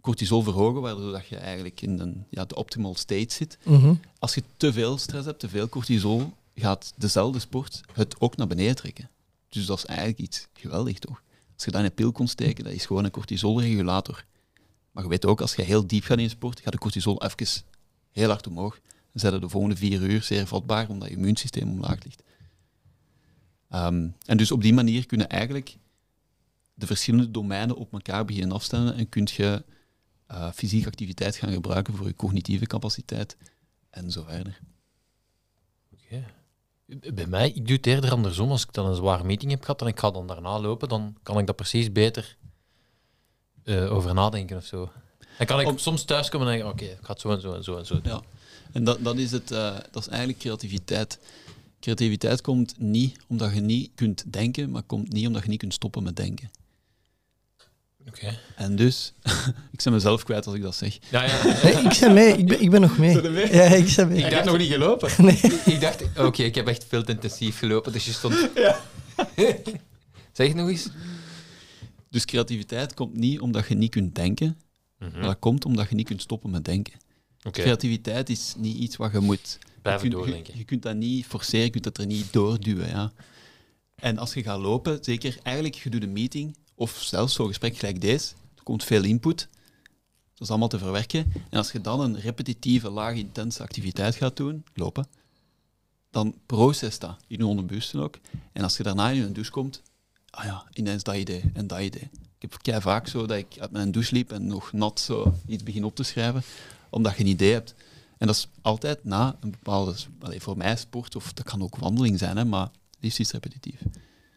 cortisol verhogen, waardoor dat je eigenlijk in een, ja, de optimal state zit. Mhm. Als je te veel stress hebt, te veel cortisol, gaat dezelfde sport het ook naar beneden trekken. Dus dat is eigenlijk iets geweldig, toch? Als je daar een pil kon steken, dat is gewoon een cortisolregulator. Maar je weet ook, als je heel diep gaat in sport, gaat de cortisol even heel hard omhoog. Dan zijn je de volgende vier uur zeer vatbaar, omdat je immuunsysteem omlaag ligt. Ehm, en dus op die manier kunnen eigenlijk de verschillende domeinen op elkaar beginnen afstemmen en kun je eh, fysieke activiteit gaan gebruiken voor je cognitieve capaciteit en zo verder. Oké. Bij mij, ik doe het eerder andersom. Als ik dan een zware meeting heb gehad en ik ga dan daarna lopen, dan kan ik daar precies beter eh, over nadenken of zo. Dan kan ik Om- soms thuiskomen en denken, oké, ik ga het zo en zo en zo en zo doen. Ja. En dat, dat, is het, eh, dat is eigenlijk creativiteit. Creativiteit komt niet omdat je niet kunt denken, maar komt niet omdat je niet kunt stoppen met denken. Oké. En dus, ik ben mezelf kwijt als ik dat zeg. Ja, ja. Nee, ik ben mee. Ik ben, ik ben nog mee. Ja, ik ben mee. Ik dacht nog niet gelopen. Nee. Ik dacht, oké, ik heb echt veel te intensief gelopen, dus je stond... zeg het nog eens. Dus creativiteit komt niet omdat je niet kunt denken, maar dat komt omdat je niet kunt stoppen met denken. Creativiteit is niet iets wat je moet... blijven je, kunt- doordenken. Je, je kunt dat niet forceren, je kunt dat er niet doorduwen. Ja. En als je gaat lopen, zeker eigenlijk, je doet een meeting, of zelfs zo'n gesprek gelijk deze, er komt veel input, dat is allemaal te verwerken. En als je dan een repetitieve, laag intense activiteit gaat doen, lopen, dan proces dat in je onderbewusten ook. En als je daarna in een douche komt, ah ja, ineens dat idee en dat idee. Ik heb kei vaak zo dat ik uit mijn douche liep en nog nat zo iets begin op te schrijven, omdat je een idee hebt. En dat is altijd na een bepaalde, allee, voor mij sport, of dat kan ook wandeling zijn, hè, maar liefst iets repetitief.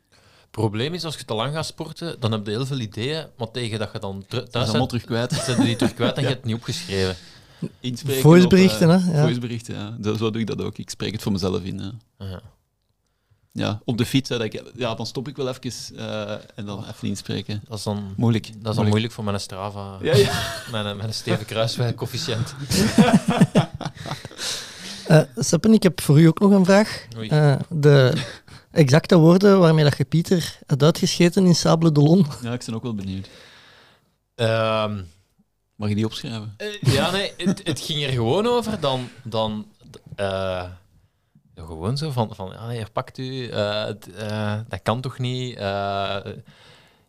Het probleem is, als je te lang gaat sporten, dan heb je heel veel ideeën, maar tegen dat je dan thuis allemaal bent, terug kwijt. je die terug kwijt en je hebt het niet opgeschreven. Inspreken Voiceberichten, op, eh, hè, ja. Voiceberichten, ja. Zo, zo doe ik dat ook. Ik spreek het voor mezelf in. Ja, Ja. op de fiets, hè, dat ik, ja, dan stop ik wel even eh, en dan even inspreken. Dat is dan, Moeilijk. dat is dan moeilijk voor mijn Strava, Ja, ja. mijn, mijn Steven Kruiswijk coëfficiënt. Eh, Seppen, ik heb voor u ook nog een vraag. Eh, de exacte woorden waarmee dat je Pieter had uitgescheten in Sable d'Olon. ja, ik ben ook wel benieuwd. Ehm, Mag je die opschrijven? eh, ja, nee, het, het ging er gewoon over dan... dan eh, gewoon zo van, van ja, nee, pakt u, eh, eh, dat kan toch niet? Eh,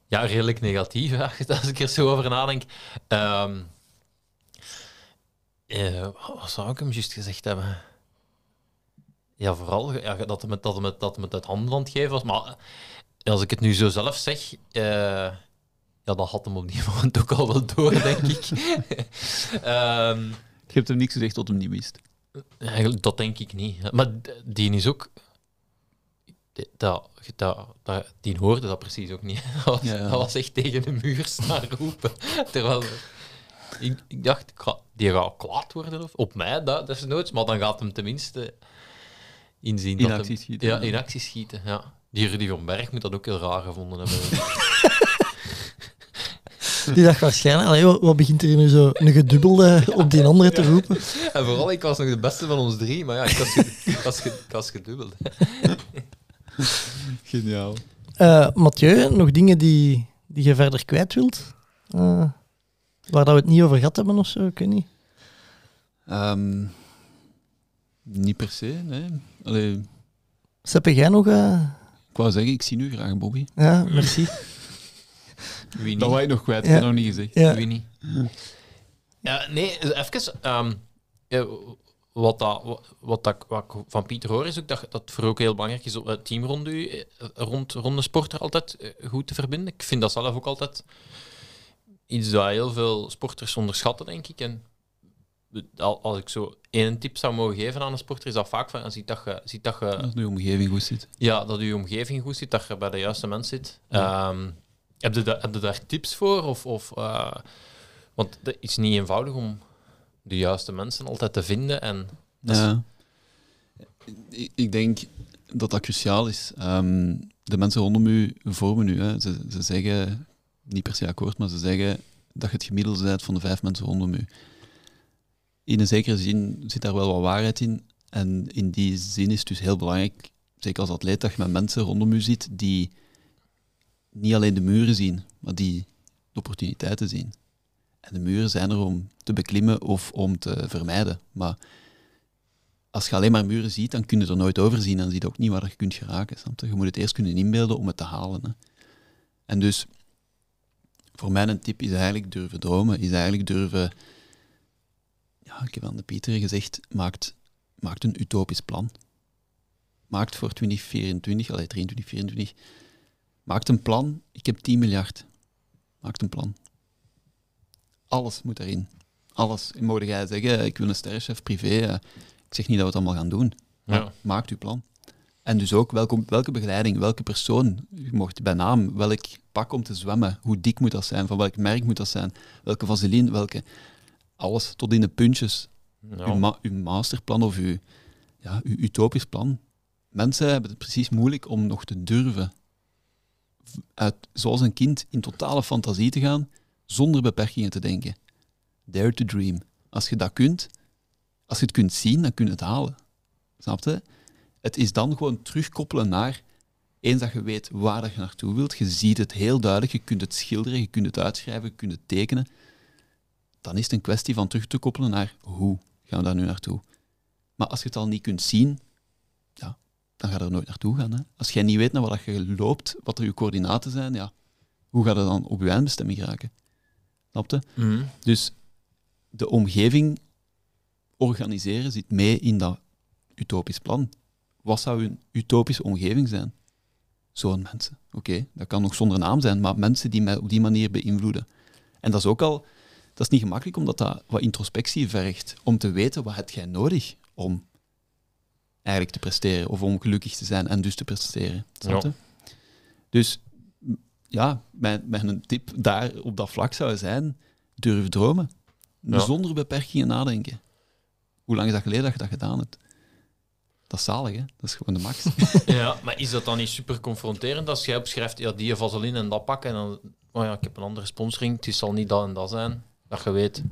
ja, redelijk negatief, als ik er zo over nadenk. Ehm, eh, wat zou ik hem juist gezegd hebben? Ja, vooral ja, dat het dat met, dat het uit handen geven was. Maar als ik het nu zo zelf zeg, eh, ja, dat had hem op die moment ook al wel door, denk ik. Ehm, Je hebt hem niks gezegd tot hem niet wist. Eigenlijk, dat denk ik niet. Maar die is ook... Dat, dat, dat, die hoorde dat precies ook niet. Dat was, Ja, ja. dat was echt tegen de muur staan roepen. Terwijl... Ik, ik dacht, ik ga, die gaat kwaad worden of, op mij, dat, dat is nooit. Maar dan gaat hem tenminste inzien In dat actie hem- schieten, Ja, ja. in actie schieten, ja. Die Rudy van Berg moet dat ook heel raar gevonden hebben. Die dacht waarschijnlijk, allee, wat, wat begint er nu zo een gedubbelde op die andere te roepen? en vooral, ik was nog de beste van ons drie, maar ja, ik was, ge- ik was, ge- ik was gedubbeld. Geniaal. Eh, Mathieu, nog dingen die, die je verder kwijt wilt? Eh, waar dat we het niet over gehad hebben of zo, ik weet niet. Ehm, niet per se, nee. Allee, Seppe, jij nog... eh, ik wou zeggen, ik zie nu graag Bobby. ja, merci. Wie niet? Dat wou ik nog kwijt, ik heb nog niet gezegd. Ja. Wie niet? Ja, nee, even. ehm, ja, wat, dat, wat, wat, dat, wat ik van Pieter hoor is ook dat dat voor ook heel belangrijk is om het team rond, u, eh, rond, rond de sporter altijd eh, goed te verbinden. Ik vind dat zelf ook altijd iets dat heel veel sporters onderschatten, denk ik. En al- als ik zo één tip zou mogen geven aan een sporter, is dat vaak van, ziet dat je, ziet dat je Als de omgeving goed zit. ja, dat je omgeving goed zit, dat je bij de juiste mens zit. Ehm, heb, je daar tips voor? Of, of, eh, want het is niet eenvoudig om de juiste mensen altijd te vinden. En Ja. Ik, ik denk dat dat cruciaal is. Ehm, de mensen rondom u vormen u. Hè. Ze, ze zeggen, niet per se akkoord, maar ze zeggen dat je het gemiddelde bent van de vijf mensen rondom u. In een zekere zin zit daar wel wat waarheid in. En in die zin is het dus heel belangrijk, zeker als atleet, dat je met mensen rondom u zit die niet alleen de muren zien, maar die de opportuniteiten zien. En de muren zijn er om te beklimmen of om te vermijden. Maar als je alleen maar muren ziet, dan kun je er nooit over zien en zie je ook niet waar je kunt geraken. Je? je moet het eerst kunnen inbeelden om het te halen. Hè. En dus, voor mij een tip is eigenlijk durven dromen, is eigenlijk durven... Ja, ik heb aan de Pieter gezegd, maakt, maakt een utopisch plan. Maakt voor 2024, allee, 23, 24, maakt een plan. Ik heb 10 miljard. Maakt een plan. Alles moet erin. Alles. En mogen jij zeggen, ik wil een sterrenchef privé. eh, ik zeg niet dat we het allemaal gaan doen. Ja. maakt uw plan. En dus ook welke, welke begeleiding, welke persoon. Je mocht bij naam, welk pak om te zwemmen, hoe dik moet dat zijn, van welk merk moet dat zijn, welke vaseline, welke... Alles, tot in de puntjes. ja. Uw, ma- uw masterplan of uw, ja, uw utopisch plan. Mensen hebben het precies moeilijk om nog te durven. Uit, zoals een kind in totale fantasie te gaan, zonder beperkingen te denken. Dare to dream. Als je dat kunt, als je het kunt zien, dan kun je het halen. Snap je? Het is dan gewoon terugkoppelen naar, eens dat je weet waar je naartoe wilt, je ziet het heel duidelijk, je kunt het schilderen, je kunt het uitschrijven, je kunt het tekenen, dan is het een kwestie van terug te koppelen naar hoe gaan we daar nu naartoe. Maar als je het al niet kunt zien, ja, dan ga je er nooit naartoe gaan. Hè? Als jij niet weet naar wat je loopt, wat er je coördinaten zijn, ja, hoe gaat het dan op je eindbestemming geraken? Snap je? Mhm. Dus de omgeving organiseren zit mee in dat utopisch plan. Wat zou een utopische omgeving zijn? Zo'n mensen. Oké, dat kan nog zonder naam zijn, maar mensen die mij op die manier beïnvloeden. En dat is ook al, dat is niet gemakkelijk, omdat dat wat introspectie vergt. Om te weten, wat heb jij nodig om eigenlijk te presteren, of om gelukkig te zijn en dus te presteren. Snap Ja. je? Dus ja, mijn, mijn tip daar op dat vlak zou zijn, durf dromen. Ja. Zonder beperkingen nadenken. Hoe lang is dat geleden dat je dat gedaan hebt? Dat is zalig, hè? Dat is gewoon de max. Ja, maar is dat dan niet super confronterend als jij opschrijft, ja, die vaseline en dat pak, en dan, oh ja, ik heb een andere sponsoring, het zal niet dat en dat zijn, dat je weet.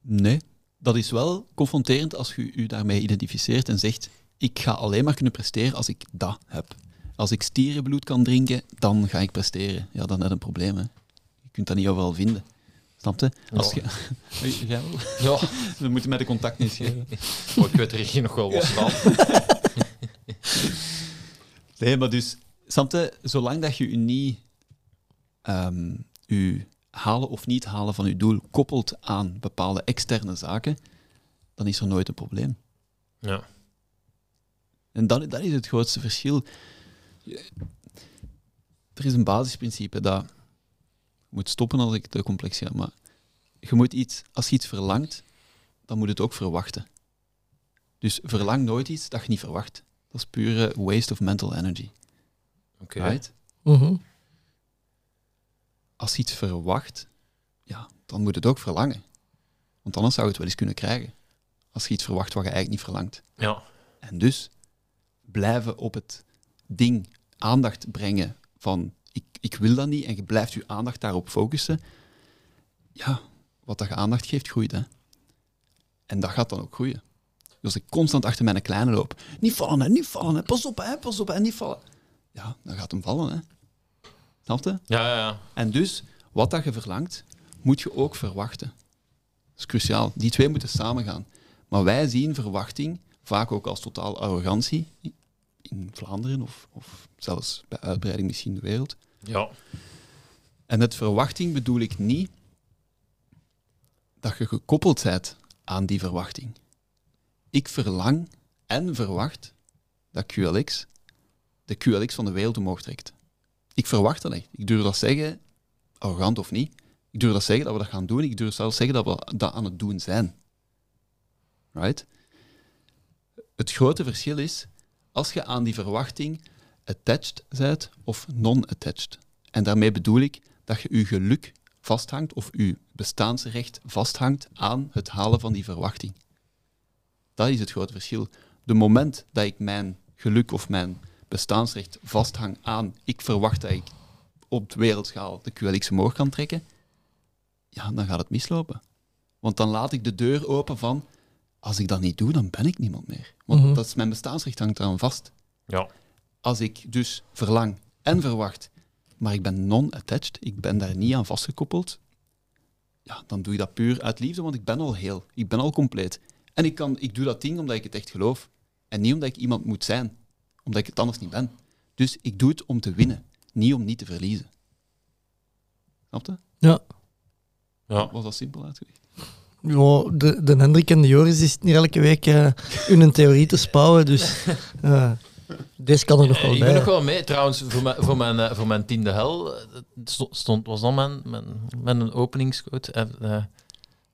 Nee, dat is wel confronterend als je je daarmee identificeert en zegt: Ik ga alleen maar kunnen presteren als ik dat heb. Als ik stierenbloed kan drinken, dan ga ik presteren. Ja, dan heb je een probleem. Hè. Je kunt dat niet overal vinden. Snap je? Als Ja. Ja, We moeten mij de contact niet geven. maar ik weet er hier nog wel wat staan. Nee, maar dus, snap je, zolang dat je je niet ehm, je halen of niet halen van je doel koppelt aan bepaalde externe zaken, dan is er nooit een probleem. Ja. En dat, dat is het grootste verschil. Je- Er is een basisprincipe dat... Ik moet stoppen als ik te complex ga, maar je moet iets, als je iets verlangt, dan moet je het ook verwachten. Dus verlang nooit iets dat je niet verwacht. Dat is pure waste of mental energy. Oké. Right? Mhm. Als je iets verwacht, ja, dan moet het ook verlangen. Want anders zou je het wel eens kunnen krijgen. Als je iets verwacht wat je eigenlijk niet verlangt. Ja. En dus blijven op het ding aandacht brengen van ik, ik wil dat niet en je blijft je aandacht daarop focussen. Ja, wat dat je aandacht geeft, groeit. Hè? En dat gaat dan ook groeien. Dus als ik constant achter mijn kleine loop, niet vallen, hè, niet vallen, hè, pas op, hè, pas op, en niet vallen. Ja, dan gaat hem vallen. Hè. Snap je? Ja, ja, ja. En dus, wat dat je verlangt, moet je ook verwachten. Dat is cruciaal. Die twee moeten samengaan. Maar wij zien verwachting vaak ook als totaal arrogantie in Vlaanderen of, of zelfs bij uitbreiding misschien de wereld. Ja. En met verwachting bedoel ik niet dat je gekoppeld bent aan die verwachting. Ik verlang en verwacht dat QLX de QLX van de wereld omhoog trekt. Ik verwacht dat echt. Ik durf dat zeggen, arrogant of niet. Ik durf dat zeggen dat we dat gaan doen. Ik durf zelfs zeggen dat we dat aan het doen zijn. Right? Het grote verschil is als je aan die verwachting attached bent of non-attached. En daarmee bedoel ik dat je je geluk vasthangt of je bestaansrecht vasthangt aan het halen van die verwachting. Dat is het grote verschil. De moment dat ik mijn geluk of mijn bestaansrecht vasthang aan ik verwacht dat ik op de wereldschaal de QLX omhoog kan trekken, ja, dan gaat het mislopen. Want dan laat ik de deur open van als ik dat niet doe, dan ben ik niemand meer. Want Mhm. dat is mijn bestaansrecht hangt eraan vast. Ja. Als ik dus verlang en verwacht, maar ik ben non-attached, ik ben daar niet aan vastgekoppeld, ja, dan doe je dat puur uit liefde, want ik ben al heel, ik ben al compleet. En ik, kan, ik doe dat ding omdat ik het echt geloof. En niet omdat ik iemand moet zijn, omdat ik het anders niet ben. Dus ik doe het om te winnen, niet om niet te verliezen. Snap je? Ja. Ja. Was dat simpel uitgelegd? Ja, de, de Hendrik en de Joris is niet elke week eh hun theorie te spouwen, dus eh, deze kan er nog wel ik bij. ben nog wel mee. Trouwens, voor mijn, voor mijn, eh, voor mijn tiende hel sto- stond, was dan mijn, mijn, mijn openingsquote. eh, eh,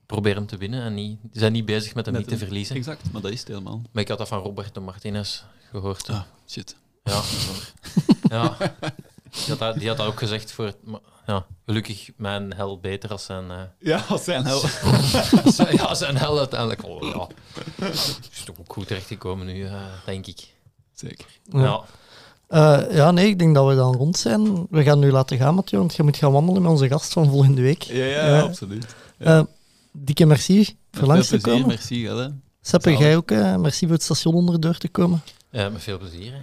probeer hem te winnen en niet, zijn niet bezig met hem Met niet te verliezen. Exact, maar dat is het helemaal. Maar ik had dat van Roberto Martinez gehoord. Ah, shit. Ja. ja. Die had, dat, die had dat ook gezegd voor... het- ja, gelukkig mijn hel beter als zijn... eh, Ja, als zijn hel. zijn- ja, zijn hel uiteindelijk. Oh, ja. Is toch ook goed terechtgekomen nu, eh, denk ik. Zeker. Ja. Ja. Eh, ja, nee, ik denk dat we dan rond zijn. We gaan nu laten gaan, Mathieu, want je moet gaan wandelen met onze gast van volgende week. Ja, ja, Ja. absoluut. Dikke merci voor langs te komen. merci. Hè. Seppe, jij ook. eh, merci voor het station onder de deur te komen. Ja, met veel plezier. Hè.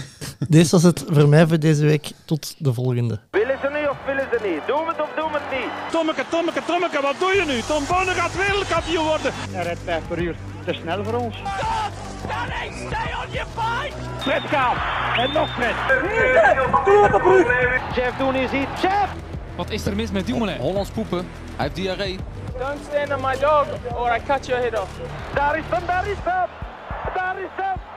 Deze was het voor mij voor deze week. Tot de volgende. Willen ze niet of willen ze niet? Doen we het of doen we het niet? Tommeke, Tommeke, Tommeke, wat doe je nu? Tom Bonne gaat wereldkampioen worden. Hij rijdt 5 per uur. Te snel voor ons. Fred gaat. En nog Fred. Doe op de brug. Jeff doen is iets. Jeff! Wat is er mis met Dumoulin? Hollands poepen. Hij heeft diarree. Don't stand on my dog or I cut your head off. Daar is hem.